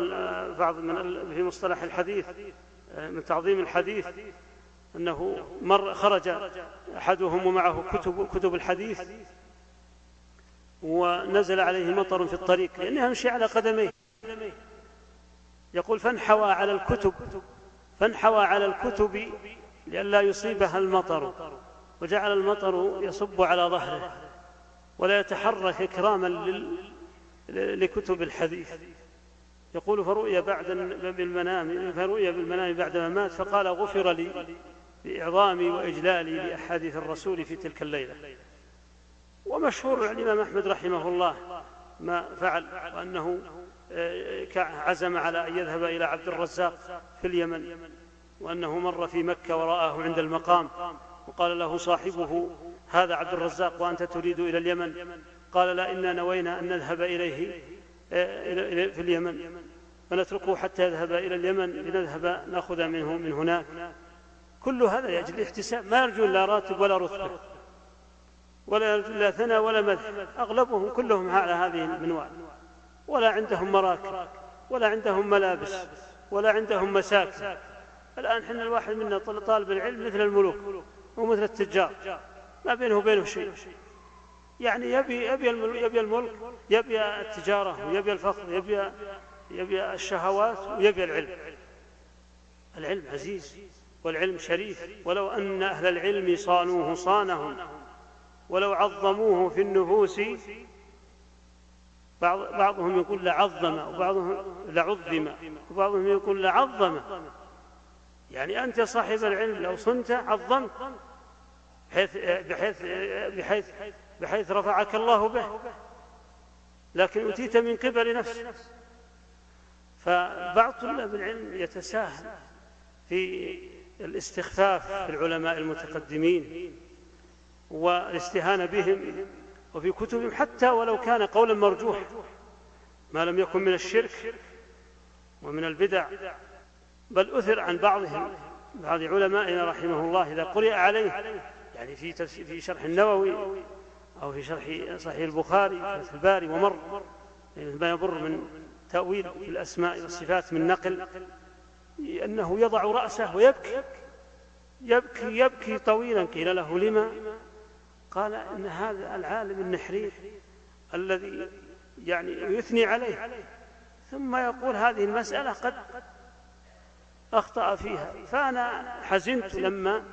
بعض من في مصطلح الحديث آه، من تعظيم الحديث أنه مر خرج أحدهم ومعه كتب, كتب الحديث ونزل عليه مطر في الطريق لأنه يمشي على قدميه. يقول فانحوى على الكتب فانحوى على الكتب لئلا يصيبها المطر وجعل المطر يصب على ظهره ولا يتحرك إكراما لكتب الحديث. يقول فرؤي بعد بالمنام فرؤي بالمنام بعدما مات فقال غفر لي بإعظامي وإجلالي لأحاديث الرسول في تلك الليلة. ومشهور الإمام أحمد رحمه الله ما فعل وأنه آه، عزم على أن يذهب إلى عبد الرزاق في اليمن وأنه مر في مكة ورآه عند المقام وقال له صاحبه هذا عبد الرزاق وأنت تريد إلى اليمن؟ قال لا إنا نوينا أن نذهب إليه آه، في اليمن. فنتركه حتى يذهب إلى اليمن لنذهب نأخذ منه من هناك. كل هذا يجب الاحتساب. ما يرجو لا راتب ولا رتبة. ولا لا ثناء ولا مدح. أغلبهم كلهم على هذه المنوال. ولا عندهم مراكب. ولا عندهم ملابس. ولا عندهم مساكن. الآن حنا الواحد منا طالب العلم مثل الملوك ومثل التجار. ما بينه وبينه شيء. يعني يبي يبي يبي الملك يبي التجارة ويبي الفخر يبي يبي الشهوات ويبي العلم. العلم عزيز والعلم شريف. ولو أن أهل العلم صانوه صانهم ولو عظموه في النفوس بعض بعضهم يقول لعظم وبعضهم لعظم وبعضهم يقول لعظم. يعني أنت صاحب العلم لو صنت عظمت بحيث بحيث بحيث بحيث رفعك الله به. لكن أتيت من قبل نفسك فبعض طلاب العلم يتساهل في الاستخفاف في العلماء المتقدمين والإستهانة بهم وفي كتبهم حتى ولو كان قولا مرجوح ما لم يكن من الشرك ومن البدع. بل أثر عن بعضهم. بعض علمائنا رحمه الله إذا قرئ عليه يعني في في شرح النووي أو في شرح صحيح البخاري فتح الباري ومر. ما يضر من تأويل في الأسماء والصفات من نقل أنه يضع رأسه ويبكي. يبكي يبكي طويلا. قيل له لما؟ قال إن هذا العالم النحرير الذي يعني يثني عليه. ثم يقول هذه المسألة قد أخطأ فيها. فأنا حزنت لما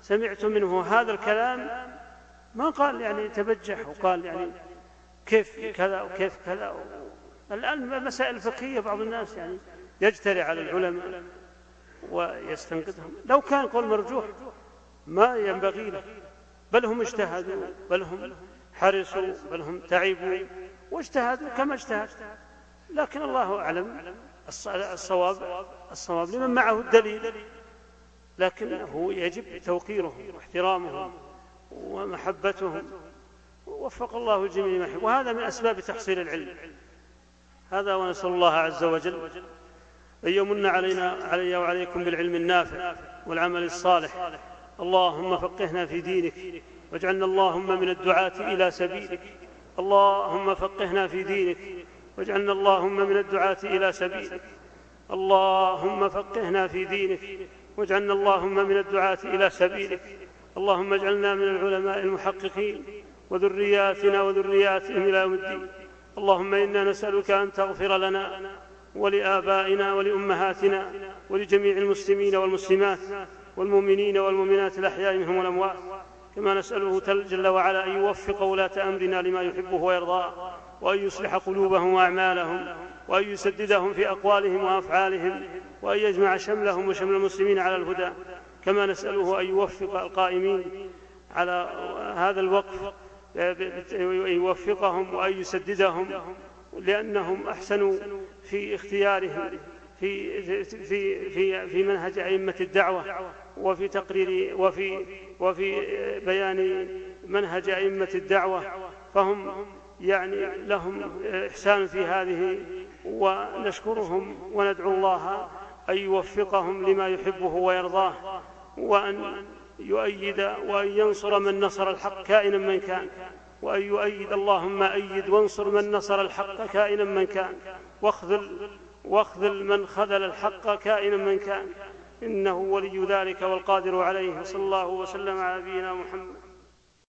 سمعت منه هذا الكلام ما قال يعني تبجح وقال يعني كيف كذا وكيف كذا الآن المسائل الفقهية بعض الناس يعني يجتري على العلماء ويستنقذهم لو كان قول مرجوح ما ينبغي له. بل هم اجتهدوا بل هم حرصوا بل هم تعبوا. واجتهدوا كما اجتهد. لكن الله أعلم. الصواب الصواب لمن معه الدليل. لكنه يجب توقيرهم واحترامهم ومحبتهم. وفق الله جميع ما يحب. وهذا من أسباب تحصيل العلم. هذا ونسأل الله عز وجل أن يمن علينا علي وعليكم بالعلم النافع والعمل الصالح. اللهم فقهنا في دينك. واجعلنا اللهم من الدعاة إلى سبيلك. اللهم فقهنا في دينك. واجعلنا اللهم من الدعاة إلى سبيلك. اللهم فقهنا في دينك. واجعلنا اللهم من الدعاة إلى سبيلك. اللهم اجعلنا من العلماء المحققين وذرياتنا وذرياتهم إلى يوم الدين. اللهم إنا نسألك أن تغفر لنا ولآبائنا ولأمهاتنا ولجميع المسلمين والمسلمات والمؤمنين والمؤمنات الأحياء منهم والأموات. كما نسأله جل وعلا أن يوفق ولاة أمرنا لما يحبه ويرضاه وأن يصلح قلوبهم وأعمالهم وأن يسددهم في أقوالهم وأفعالهم وأن يجمع شملهم وشمل المسلمين على الهدى. كما نسأله أن يوفق القائمين على هذا الوقف يوفقهم وأن يسددهم لأنهم أحسنوا في اختيارهم في في في في منهج أئمة الدعوة وفي تقرير وفي وفي بيان منهج أئمة الدعوة فهم يعني لهم إحسان في هذه ونشكرهم وندعو الله أن يوفقهم لما يحبه ويرضاه. وأن يؤيد وأن ينصر من نصر الحق كائنا من كان وأن يؤيد اللهم أيد وانصر من نصر الحق كائنا من كان واخذل واخذل من خذل الحق كائنا من كان. إنه ولي ذلك والقادر عليه صلى الله وسلم على نبينا محمد.